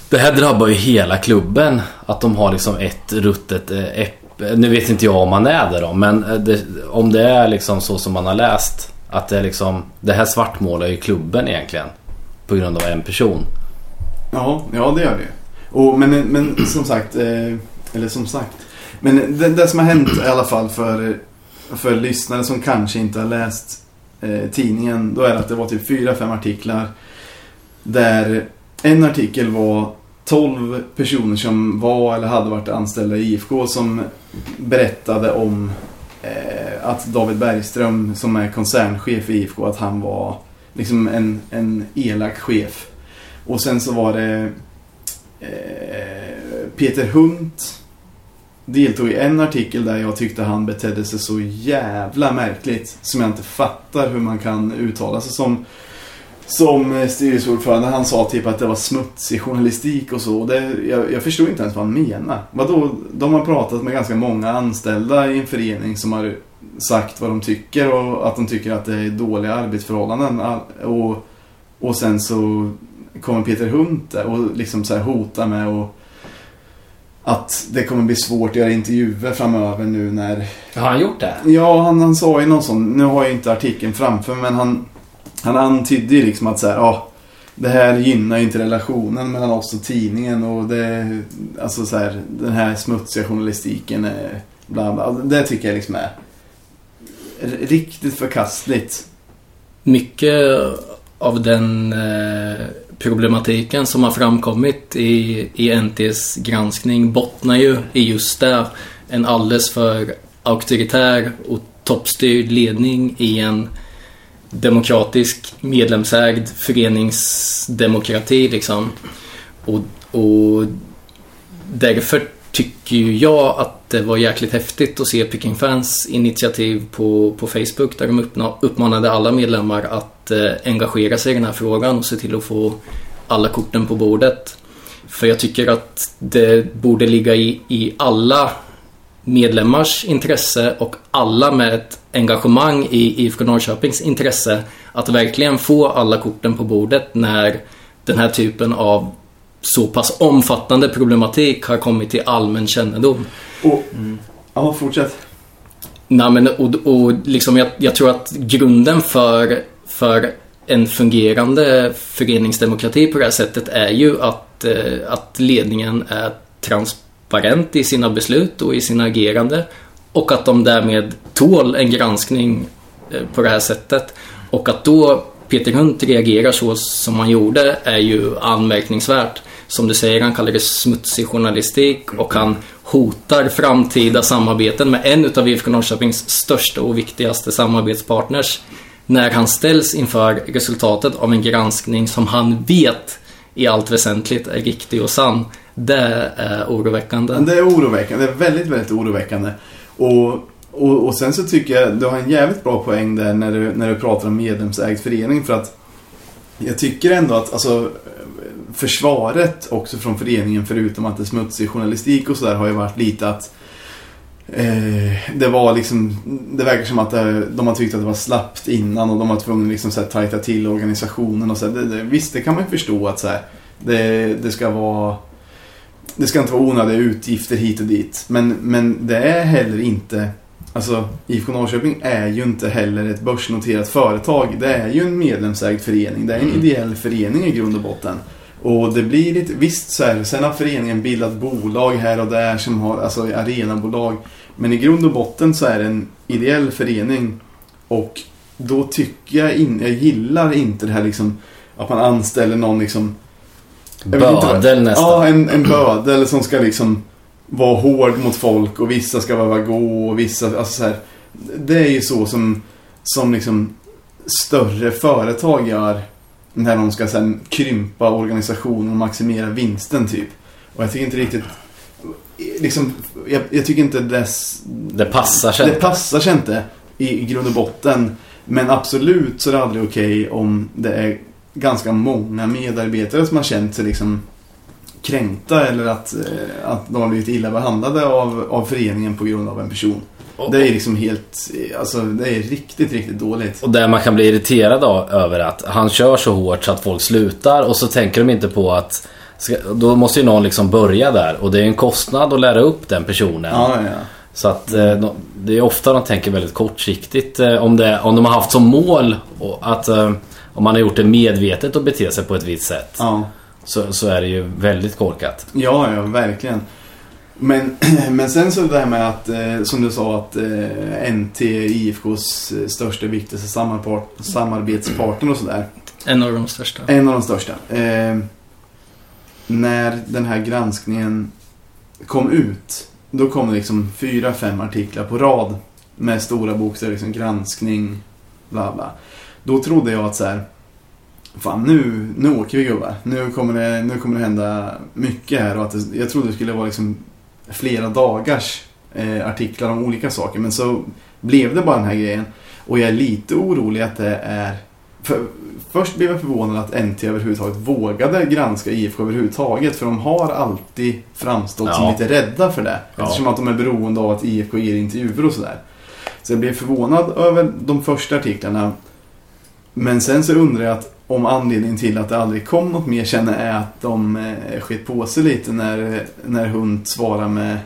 Det här drabbar ju hela klubben. Att de har liksom ett ruttet eh, äpple. Nu vet inte jag om man är det då, men eh, det, om det är liksom så som man har läst. Att det är liksom, det här svartmålar ju klubben egentligen. På grund av en person. Ja, ja det gör det och, men, men som sagt, eh, eller som sagt. Men det, det som har hänt i alla fall för, för lyssnare som kanske inte har läst eh, tidningen, då är det att det var typ fyra, fem artiklar. Där en artikel var 12 personer som var eller hade varit anställda i IFK som berättade om eh, att David Bergström som är koncernchef i IFK, att han var liksom en, en elak chef. Och sen så var det eh, Peter Hunt deltog i en artikel där jag tyckte han betedde sig så jävla märkligt. Som jag inte fattar hur man kan uttala sig som som styrelseordförande. Han sa typ att det var smutsig journalistik och så. Det, jag, jag förstod inte ens vad han menade. Vadå? De har pratat med ganska många anställda i en förening som har sagt vad de tycker och att de tycker att det är dåliga arbetsförhållanden. Och, och sen så kommer Peter Hunt och liksom så här hotar med att att det kommer bli svårt att göra intervjuer framöver nu när Har han gjort det? Ja, han, han sa ju någon sån, nu har jag inte artikeln framför men han, han antydde ju liksom att så här, ja, det här gynnar ju inte relationen mellan oss och tidningen och det, alltså så här, den här smutsiga journalistiken är bla bla. Det tycker jag liksom är riktigt förkastligt. Mycket av den eh, problematiken som har framkommit i, i NTs granskning bottnar ju i just det. En alldeles för auktoritär och toppstyrd ledning i en demokratisk medlemsägd föreningsdemokrati liksom. Och, och därför tycker ju jag att det var jäkligt häftigt att se Picking Fans initiativ på, på Facebook där de uppmanade alla medlemmar att eh, engagera sig i den här frågan och se till att få alla korten på bordet. För jag tycker att det borde ligga i, i alla medlemmars intresse och alla med ett engagemang i IFK Norrköpings intresse att verkligen få alla korten på bordet när den här typen av så pass omfattande problematik har kommit till allmän kännedom. Och, ja, fortsätt. Nej, men, och, och liksom jag, jag tror att grunden för, för en fungerande föreningsdemokrati på det här sättet är ju att, eh, att ledningen är transparent i sina beslut och i sina agerande och att de därmed tål en granskning eh, på det här sättet. Och att då Peter Hunt reagerar så som han gjorde är ju anmärkningsvärt. Som du säger, han kallar det smutsig journalistik och han hotar framtida samarbeten med en utav IFK Norrköpings största och viktigaste samarbetspartners när han ställs inför resultatet av en granskning som han vet i allt väsentligt är riktig och sann. Det är oroväckande. Det är oroväckande. Det är väldigt, väldigt oroväckande. Och, och, och sen så tycker jag du har en jävligt bra poäng där när du, när du pratar om medlemsägd förening. För att jag tycker ändå att alltså, försvaret också från föreningen, förutom att det är smutsig journalistik och sådär, har ju varit lite att eh, det var liksom, det verkar som att det, de har tyckt att det var slappt innan och de var tvungna liksom så här, tajta till organisationen och så här, det, det, Visst, det kan man ju förstå att så här, det, det ska vara det ska inte vara onödiga utgifter hit och dit. Men, men det är heller inte... Alltså, IFK Norrköping är ju inte heller ett börsnoterat företag. Det är ju en medlemsägd förening. Det är en Mm. ideell förening i grund och botten. Och det blir lite... Visst så är det. Sen har föreningen bildat bolag här och där som har... Alltså arenabolag. Men i grund och botten så är det en ideell förening. Och då tycker jag... In, jag gillar inte det här liksom... Att man anställer någon liksom... Bödel nästan. Ja, en, en bödel som ska liksom vara hård mot folk och vissa ska behöva gå och vissa, alltså så här, Det är ju så som, som liksom större företag gör när de ska sen krympa organisationen och maximera vinsten typ. Och jag tycker inte riktigt, liksom, jag, jag tycker inte dess, Det passar sig det passar sig inte i, grund och botten. Men absolut så är det aldrig okej om det är ganska många medarbetare som har känt sig liksom kränkta eller att, eh, att de har blivit illa behandlade av, av föreningen på grund av en person. Det är liksom helt, eh, alltså det är riktigt, riktigt dåligt. Och där man kan bli irriterad då, över att han kör så hårt så att folk slutar och så tänker de inte på att då måste ju någon liksom börja där och det är en kostnad att lära upp den personen. Ja, ja. Så att eh, de- det är ofta de tänker väldigt kortsiktigt eh, om, det, om de har haft som mål att eh, om man har gjort det medvetet och bete sig på ett visst sätt Ja, så, så är det ju väldigt korkat. ja, ja verkligen. Men, (clears throat) men sen så det här med att, som du sa, att NT är IFKs största, viktigaste samarbetspartner och sådär. En av de största. En av de största. När den här granskningen kom ut, då kom det liksom fyra, fem artiklar på rad med stora bokstäver, liksom granskning, bla bla. Då trodde jag att så här, fan nu, nu åker vi gubbar. Nu kommer, det, nu kommer det hända mycket här och att det, jag trodde det skulle vara liksom flera dagars eh, artiklar om olika saker. Men så blev det bara den här grejen. Och jag är lite orolig att det är för, först blev jag förvånad att NT överhuvudtaget vågade granska IFK överhuvudtaget. För de har alltid framstått som Ja. lite rädda för det. Ja. Eftersom att de är beroende av att IFK ger intervjuer och sådär. Så jag blev förvånad över de första artiklarna. Men sen så undrar jag att om anledningen till att det aldrig kom något mer känner är att de eh, skit på sig lite när, när hon svarar med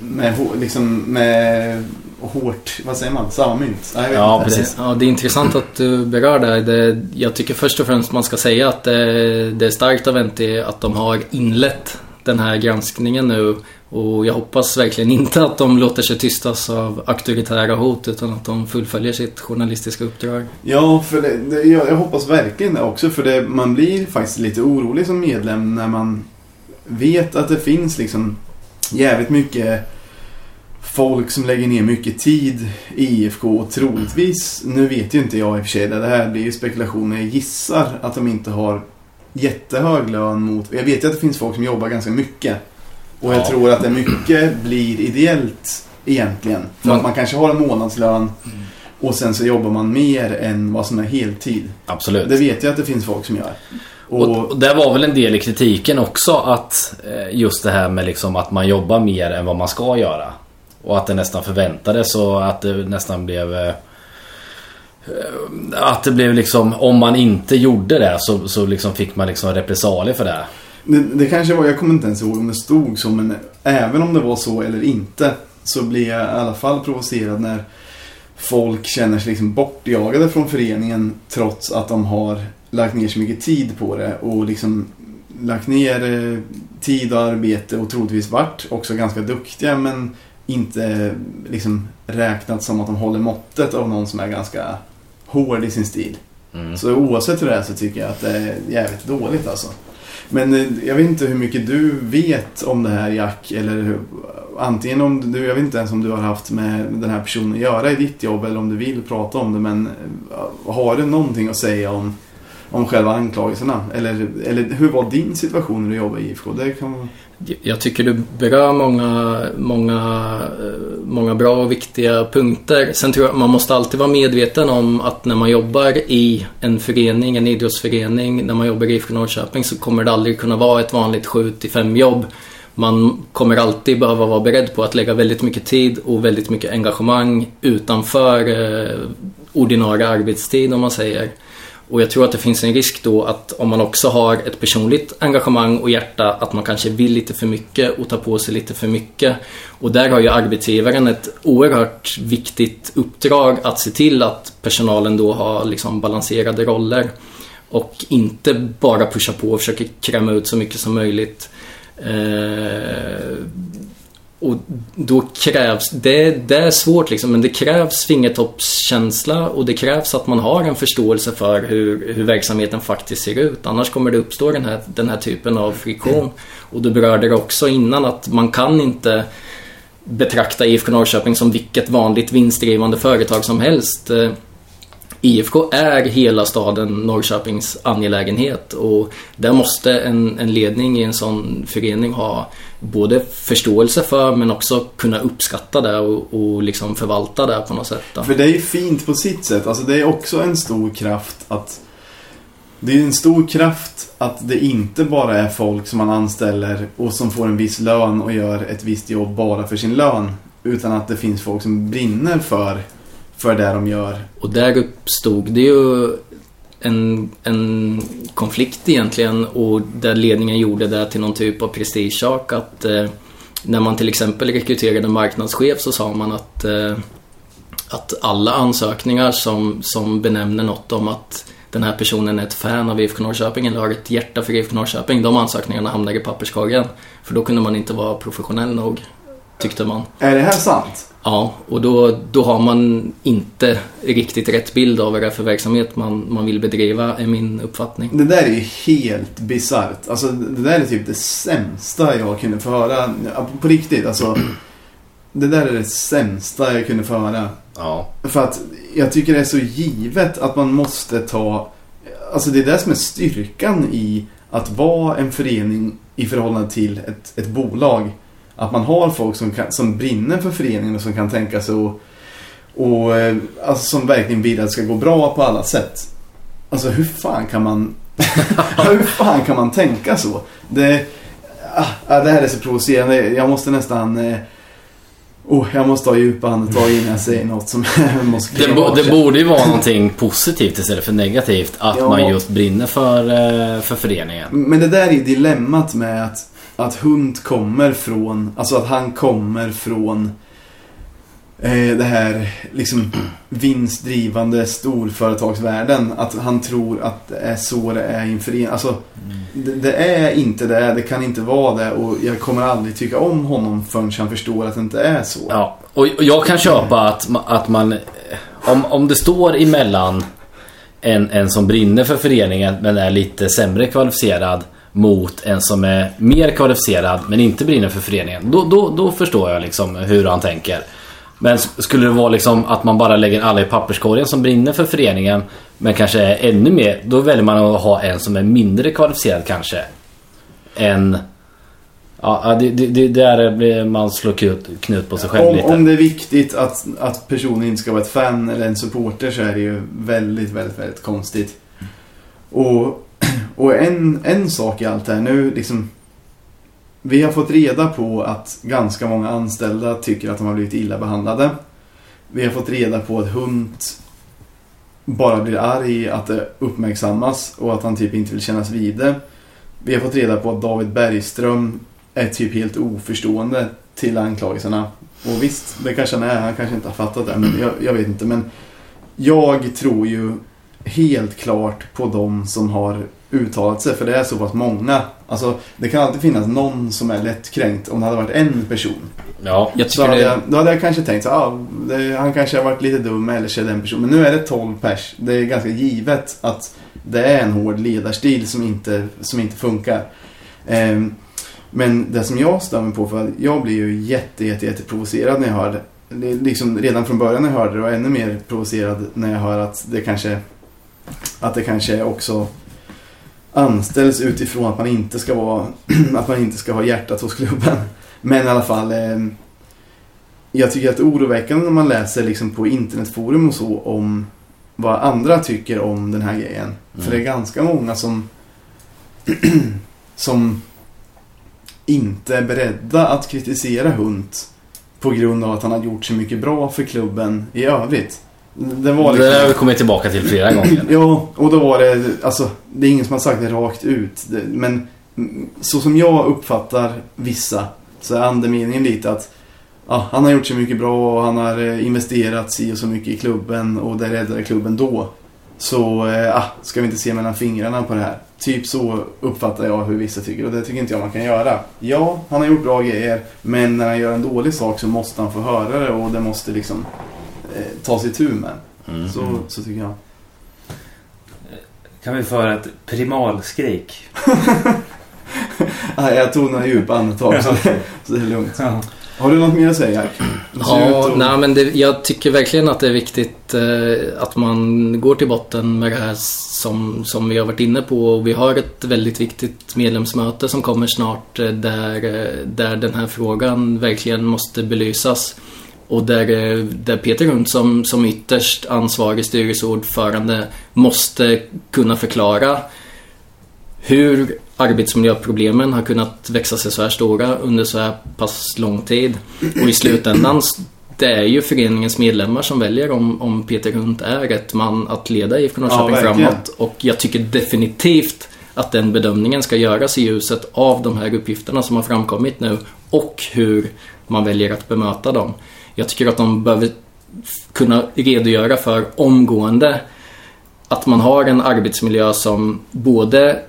med, liksom, med hårt, vad säger man, samma mynt? Nej, Ja, precis. Ja, det är intressant att du berör det. det. Jag tycker först och främst man ska säga att det, det är starkt av Venti att de har inlett den här granskningen nu. Och jag hoppas verkligen inte att de låter sig tystas av auktoritära hot utan att de fullföljer sitt journalistiska uppdrag. Ja, för det, det, jag, jag hoppas verkligen det också. För det, man blir faktiskt lite orolig som medlem när man vet att det finns liksom jävligt mycket folk som lägger ner mycket tid i IFK och troligtvis, nu vet ju inte jag i och för sig, det här blir ju spekulation, men jag gissar att de inte har jättehög lön mot, jag vet ju att det finns folk som jobbar ganska mycket. Och jag Ja. tror att det mycket blir ideellt egentligen. För Man- att man kanske har en månadslön och sen så jobbar man mer än vad som är heltid. Absolut. Det vet jag att det finns folk som gör. Och, Och, och det var väl en del i kritiken också att eh, just det här med liksom att man jobbar mer än vad man ska göra. Och att det nästan förväntades och att det nästan blev... Eh, eh, att det blev liksom, om man inte gjorde det så, så liksom fick man liksom repressalier för det. det, det kanske var, jag kommer inte ens ihåg om det stod så, men även om det var så eller inte så blir jag i alla fall provocerad när folk känner sig liksom bortjagade från föreningen trots att de har lagt ner så mycket tid på det och liksom lagt ner eh, tid och arbete och troligtvis varit också ganska duktiga men inte liksom räknat som att de håller måttet av någon som är ganska hård i sin stil. Mm. Så oavsett hur det är så tycker jag att det är jävligt dåligt alltså. Men eh, jag vet inte hur mycket du vet om det här Jack eller hur, antingen om du, jag vet inte ens om du har haft med den här personen att göra i ditt jobb eller om du vill prata om det men eh, har du någonting att säga om, om själva anklagelserna? Eller, eller hur var din situation när du jobbade i IFK? Det kan, jag tycker du berör många, många, eh, många bra och viktiga punkter. Sen tror jag man måste alltid vara medveten om att när man jobbar i en förening, en idrottsförening, när man jobbar i IFK Norrköping så kommer det aldrig kunna vara ett vanligt 7-5 jobb. Man kommer alltid behöva vara beredd på att lägga väldigt mycket tid och väldigt mycket engagemang utanför eh, ordinarie arbetstid om man säger. Och jag tror att det finns en risk då att om man också har ett personligt engagemang och hjärta att man kanske vill lite för mycket och tar på sig lite för mycket. Och där har ju arbetsgivaren ett oerhört viktigt uppdrag att se till att personalen då har liksom balanserade roller. Och inte bara pusha på och försöka kräma ut så mycket som möjligt. Eh, och då krävs, det, det är svårt liksom, men det krävs fingertoppskänsla och det krävs att man har en förståelse för hur, hur verksamheten faktiskt ser ut. Annars kommer det uppstå den här, den här typen av friktion. Och du berörde det också innan att man kan inte betrakta IFK Norrköping som vilket vanligt vinstdrivande företag som helst. IFK är hela staden Norrköpings angelägenhet och där måste en, en ledning i en sån förening ha både förståelse för men också kunna uppskatta det och, och liksom förvalta det på något sätt. Då. För det är ju fint på sitt sätt. Alltså det är också en stor kraft att... Det är en stor kraft att det inte bara är folk som man anställer och som får en viss lön och gör ett visst jobb bara för sin lön. Utan att det finns folk som brinner för, för det de gör. Och där uppstod det ju en, en konflikt egentligen och där ledningen gjorde det till någon typ av prestigesak att eh, när man till exempel rekryterade marknadschef så sa man att, eh, att alla ansökningar som, som benämner något om att den här personen är ett fan av IFK Norrköping eller har ett hjärta för IFK Norrköping, de ansökningarna hamnar i papperskorgen. För då kunde man inte vara professionell nog, tyckte man. Är det här sant? Ja, och då, då har man inte riktigt rätt bild av vad det är för verksamhet man, man vill bedriva, är min uppfattning. Det där är ju helt bisarrt. Alltså det där är typ det sämsta jag kunde få höra. På riktigt, alltså. (clears throat) Det där är det sämsta jag kunde få höra. Ja. För att jag tycker det är så givet att man måste ta... Alltså det är det som är styrkan i att vara en förening i förhållande till ett, ett bolag. Att man har folk som, kan, som brinner för föreningen och som kan tänka sig och, och eh, alltså som verkligen vill att det ska gå bra på alla sätt. Alltså hur fan kan man... (laughs) hur fan kan man tänka så? Det, ah, ah, det här är så provocerande. Jag måste nästan... Eh, Oh, jag måste ha djupa andetag innan jag säger något som (laughs) måste Det, bo, det borde ju vara någonting positivt istället för negativt. Att Ja. man just brinner för, eh, för föreningen. Men det där är dilemmat med att, att Hunt kommer från, alltså att han kommer från eh, det här liksom vinstdrivande storföretagsvärlden. Att han tror att det är så det är i en förening. Alltså, det, det är inte det, det kan inte vara det och jag kommer aldrig tycka om honom förrän han förstår att det inte är så. Ja, och, och jag kan köpa att, att man... Om, om det står emellan en, en som brinner för föreningen men är lite sämre kvalificerad mot en som är mer kvalificerad men inte brinner för föreningen. Då, då, då förstår jag liksom hur han tänker. Men skulle det vara liksom att man bara lägger alla i papperskorgen som brinner för föreningen men kanske är ännu mer, då väljer man att ha en som är mindre kvalificerad kanske. Än... Ja, ja, det, det, det där blir man slår knut, knut på sig själv Om, lite. om det är viktigt att, att personen inte ska vara ett fan eller en supporter så är det ju väldigt, väldigt, väldigt konstigt. Och, och en, en sak i allt det här nu liksom Vi har fått reda på att ganska många anställda tycker att de har blivit illa behandlade. Vi har fått reda på att Hunt bara blir arg att det uppmärksammas och att han typ inte vill kännas vid det. Vi har fått reda på att David Bergström är typ helt oförstående till anklagelserna. Och visst, det kanske han är. Han kanske inte har fattat det. Men jag, jag vet inte. Men jag tror ju helt klart på de som har uttalat sig. För det är så pass många. Alltså, det kan alltid finnas någon som är lättkränkt om det hade varit en person. Ja. Jag Så tycker hade det, jag, då hade jag kanske tänkt så ah, det, han kanske har varit lite dum eller så är en person. Men nu är det 12 pers. Det är ganska givet att det är en hård ledarstil som inte, som inte funkar. Ehm, men det som jag mig på, för att jag blir ju jätte, jätte, jätte provocerad när jag hör det. Liksom redan från början när jag hörde det och ännu mer provocerad när jag hör att det kanske, att det kanske också anställs utifrån att man inte ska vara, (clears throat) att man inte ska ha hjärtat hos klubben. Men i alla fall, eh, jag tycker att det är oroväckande när man läser liksom på internetforum och så om vad andra tycker om den här grejen. För det är ganska många som (clears throat) som inte är beredda att kritisera Hunt på grund av att han har gjort så mycket bra för klubben i övrigt. Det var Det liksom... har vi kommit tillbaka till flera gånger. (clears throat) Ja, och då var det, alltså, det är ingen som har sagt det rakt ut. Det, men så som jag uppfattar vissa så är andemeningen lite att ja, han har gjort så mycket bra och han har eh, investerat si och så mycket i klubben och det räddade klubben då. Så eh, ah, ska vi inte se mellan fingrarna på det här. Typ så uppfattar jag hur vissa tycker och det tycker inte jag man kan göra. Ja, han har gjort bra grejer men när han gör en dålig sak så måste han få höra det och det måste liksom eh, tas i tur med. Mm. Så, så tycker jag. Kan vi föra ett primalskrik? (laughs) Ah, jag tog några djupa andetag så, så det är lugnt. Ja. Har du något mer att säga? Det Ja, att- nej, men det, jag tycker verkligen att det är viktigt eh, att man går till botten med det här som, som vi har varit inne på. Och vi har ett väldigt viktigt medlemsmöte som kommer snart eh, där, eh, där den här frågan verkligen måste belysas. Och där, eh, där Peter Hund som, som ytterst ansvarig styrelseordförande måste kunna förklara hur arbetsmiljöproblemen har kunnat växa sig så här stora under så här pass lång tid. Och i slutändan, det är ju föreningens medlemmar som väljer om, om Peter Hunt är rätt man att leda IFK Norrköping verkligen. framåt. Och jag tycker definitivt att den bedömningen ska göras i ljuset av de här uppgifterna som har framkommit nu och hur man väljer att bemöta dem. Jag tycker att de behöver kunna redogöra för omgående att man har en arbetsmiljö som både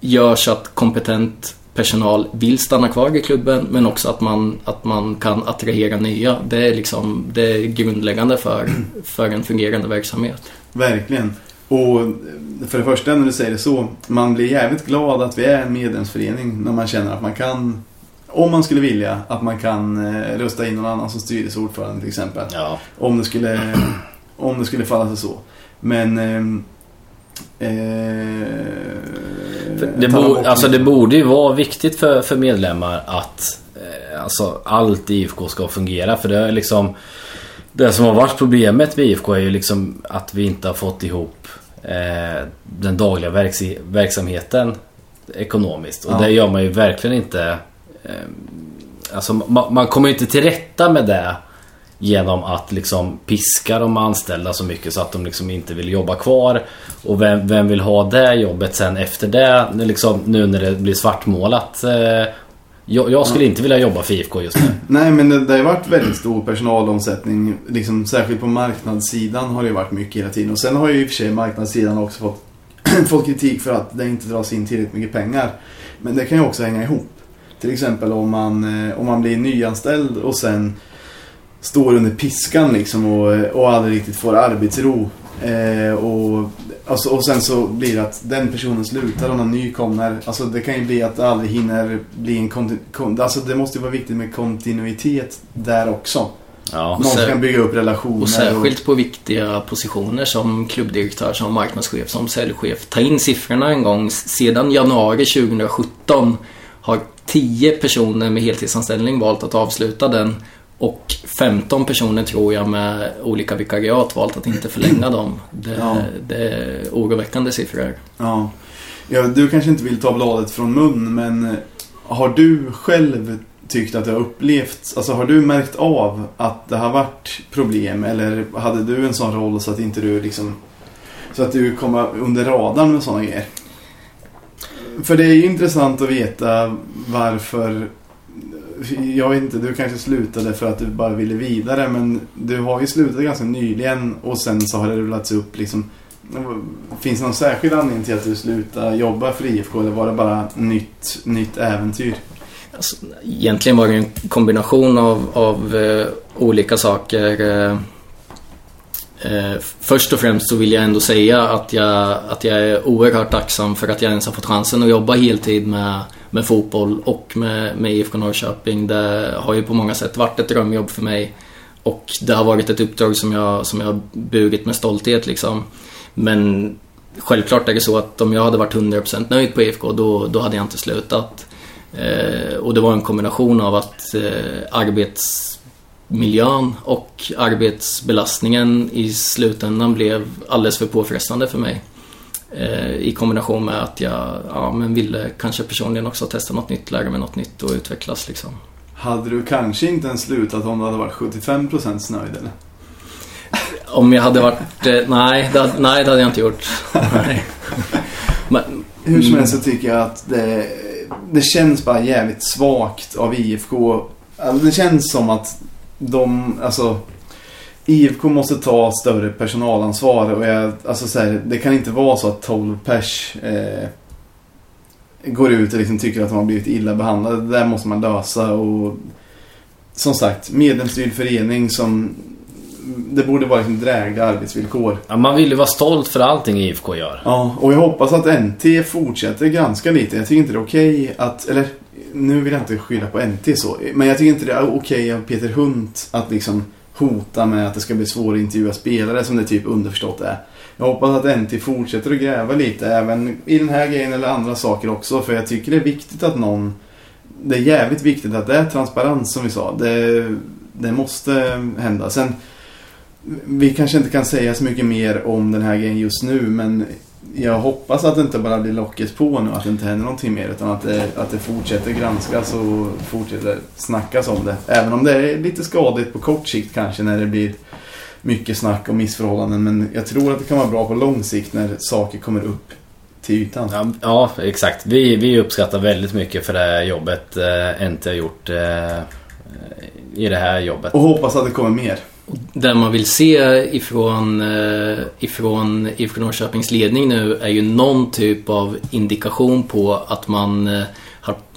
gör så att kompetent personal vill stanna kvar i klubben men också att man, att man kan attrahera nya. Det är liksom det är grundläggande för, för en fungerande verksamhet. Verkligen. Och för det första när du säger det så, man blir jävligt glad att vi är en medlemsförening när man känner att man kan, om man skulle vilja, att man kan eh, rösta in någon annan som styrelseordförande till exempel. Ja. Om det skulle, (clears throat) om det skulle falla sig så. Men... Eh, För Det, bo, alltså det borde ju vara viktigt för, för medlemmar att eh, alltså, allt i IFK ska fungera. För det är liksom... Det som har varit problemet med IFK är ju liksom att vi inte har fått ihop eh, den dagliga verks verksamheten ekonomiskt. Och Ja. det gör man ju verkligen inte eh, Alltså, man, man kommer ju inte till rätta med det genom att liksom piska de anställda så mycket så att de liksom inte vill jobba kvar. Och vem, vem vill ha det jobbet sen efter det? Liksom, nu när det blir svartmålat. Eh, jag, jag skulle inte vilja jobba för IFK just nu. (clears throat) Nej, men det, det har varit väldigt stor personalomsättning. Liksom, särskilt på marknadssidan har det varit mycket hela tiden. Och sen har ju i och för sig marknadssidan också fått, (clears throat) fått kritik för att det inte dras in tillräckligt mycket pengar. Men det kan ju också hänga ihop. Till exempel om man, eh, om man blir nyanställd och sen står under piskan liksom och, och aldrig riktigt får arbetsro. Eh, och, alltså, och sen så blir det att den personen slutar och någon ny kommer. Alltså det kan ju bli att det aldrig hinner bli en konti- kon- Alltså det måste ju vara viktigt med kontinuitet där också. Ja. Någon kan bygga upp relationer. Och särskilt på viktiga positioner som klubbdirektör, som marknadschef, som säljchef. Ta in siffrorna en gång. Sedan januari 2017 har 10 personer med heltidsanställning valt att avsluta den. Och 15 personer tror jag med olika vikariat valt att inte förlänga dem. Det, Ja. det är oroväckande siffror. Ja. ja. Du kanske inte vill ta bladet från mun men har du själv tyckt att du har upplevt, alltså har du märkt av att det har varit problem eller hade du en sån roll så att inte du liksom så att du kommer under radarn med sådana grejer? För det är ju intressant att veta varför jag vet inte, du kanske slutade för att du bara ville vidare men du har ju slutat ganska nyligen och sen så har det rullats upp liksom Finns det någon särskild anledning till att du slutade jobba för IFK eller var det bara nytt, nytt äventyr? Alltså, egentligen var det en kombination av, av eh, olika saker. Eh, Eh, först och främst så vill jag ändå säga att jag, att jag är oerhört tacksam för att jag ens har fått chansen att jobba heltid med, med fotboll och med, med IFK Norrköping. Det har ju på många sätt varit ett drömjobb för mig. Och det har varit ett uppdrag som jag, som jag har burit med stolthet liksom. Men självklart är det så att om jag hade varit 100% nöjd på IFK då, då hade jag inte slutat. Eh, och det var en kombination av att eh, arbetsmiljön och arbetsbelastningen i slutändan blev alldeles för påfrestande för mig. Eh, I kombination med att jag ja, men ville kanske personligen också testa något nytt, lära mig något nytt och utvecklas liksom. Hade du kanske inte ens slutat om du hade varit 75% nöjd eller? (laughs) Om jag hade varit... Eh, nej, det, nej, det hade jag inte gjort. (laughs) Men, Hur som Mm. helst så tycker jag att det, det känns bara jävligt svagt av IFK. Alltså, det känns som att de, alltså IFK måste ta större personalansvar och jag, alltså så här, det kan inte vara så att 12 pers eh, går ut och liksom tycker att de har blivit illa behandlade. Det där måste man lösa och som sagt, medlemsstyrd förening som det borde vara liksom drägliga arbetsvillkor. Ja, man vill ju vara stolt för allting IFK gör. Ja, och jag hoppas att NT fortsätter granska lite. Jag tycker inte det är okej att, eller nu vill jag inte skylla på NT så, men jag tycker inte det är okej av Peter Hunt att liksom hota med att det ska bli svårare att intervjua spelare som det typ underförstått är. Jag hoppas att NT fortsätter att gräva lite även i den här grejen eller andra saker också för jag tycker det är viktigt att någon det är jävligt viktigt att det är transparens som vi sa. Det, det måste hända. Sen vi kanske inte kan säga så mycket mer om den här grejen just nu men jag hoppas att det inte bara blir locket på nu, att det inte händer någonting mer utan att det, att det fortsätter granskas och fortsätter snackas om det. Även om det är lite skadligt på kort sikt kanske när det blir mycket snack om missförhållanden men jag tror att det kan vara bra på lång sikt när saker kommer upp till ytan. Ja, ja exakt. Vi, vi uppskattar väldigt mycket för det jobbet eh, NT har gjort eh, i det här jobbet. Och hoppas att det kommer mer. Det man vill se ifrån, eh, ifrån IFK Norrköpings ledning nu är ju någon typ av indikation på att man eh,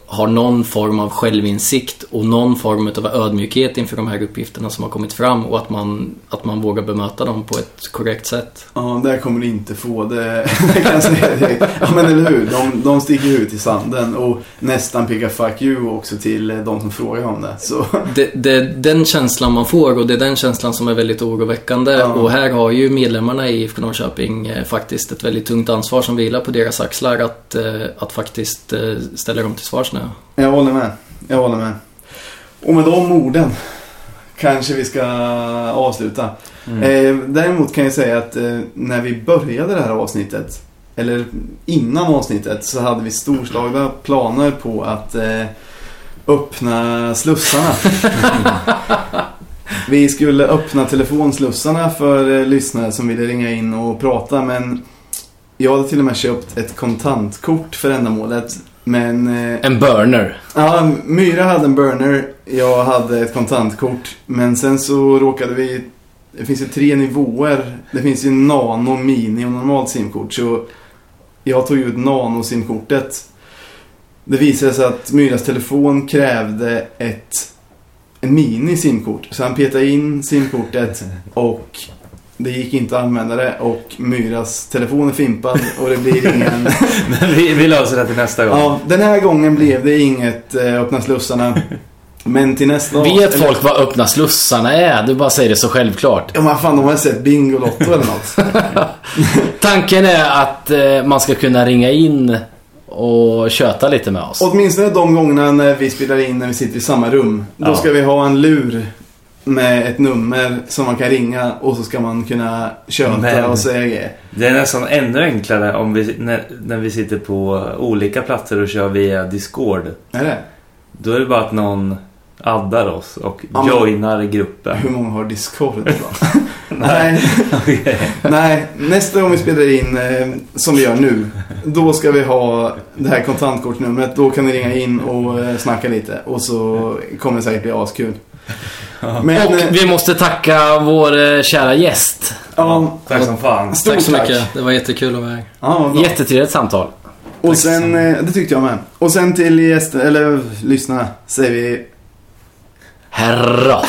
har, någon form av självinsikt och någon form av ödmjukhet inför de här uppgifterna som har kommit fram och att man, att man vågar bemöta dem på ett korrekt sätt. Ja, där kommer du inte få det. det (laughs) kan jag säga direkt. Ja, men eller hur? De, de sticker ut i sanden och nästan pekar fuck you också till de som frågar om det. Så Det, det är den känslan man får och det är den känslan som är väldigt oroväckande. Ja. Och här har ju medlemmarna i IFK Norrköping eh, faktiskt ett väldigt tungt ansvar som vilar på deras axlar att, eh, att faktiskt eh, ställa dem till svars nu. jag håller med. Jag håller med. Och med de orden kanske vi ska avsluta. Eh, däremot kan jag säga att eh, när vi började det här avsnittet, eller innan avsnittet, så hade vi storslagna planer på att eh, öppna slussarna. (laughs) vi skulle öppna telefonslussarna för lyssnare som ville ringa in och prata men jag hade till och med köpt ett kontantkort för ändamålet. Men eh, En burner. Ja, Myra hade en burner, jag hade ett kontantkort. Men sen så råkade vi... Det finns ju tre nivåer. Det finns ju nano, mini och normalt simkort. Så jag tog ut nano-simkortet. Det visade sig att Myras telefon krävde ett en mini-simkort. Så han petade in simkortet och det gick inte att använda det. Och Myras telefon är fimpad och det blir ingen... (laughs) Men vi, vi löser det till nästa gång. Ja, den här gången blev det inget eh, öppna slussarna. Men till nästa Vet eller- folk vad öppna slussarna är? Du bara säger det så självklart. Ja, men fan, de har sett Bingolotto eller något. (laughs) Tanken är att eh, man ska kunna ringa in och köta lite med oss. Åtminstone de gångerna när vi spelar in när vi sitter i samma rum. Då Ja. ska vi ha en lur med ett nummer som man kan ringa och så ska man kunna köta Men- och säga grejer. Det är nästan ännu enklare om vi, när, när vi sitter på olika platser och kör via Discord. Är det? Då är det bara att någon addar oss och Ja, joinar gruppen. Hur många har Discord då? (laughs) Nej. (laughs) Nej, nästa gång vi spelar in eh, som vi gör nu. Då ska vi ha det här kontantkortsnumret. Då kan ni ringa in och eh, snacka lite. Och så kommer det säkert bli askul. Men, Och eh, vi måste tacka vår eh, kära gäst. ja, Tack som fan. stort Tack så tack. mycket. Det var jättekul att vara här. Ja. Jättetrevligt samtal. Och sen, eh, det tyckte jag med. Och sen till gäster, eller lyssnarna, säger vi Herra.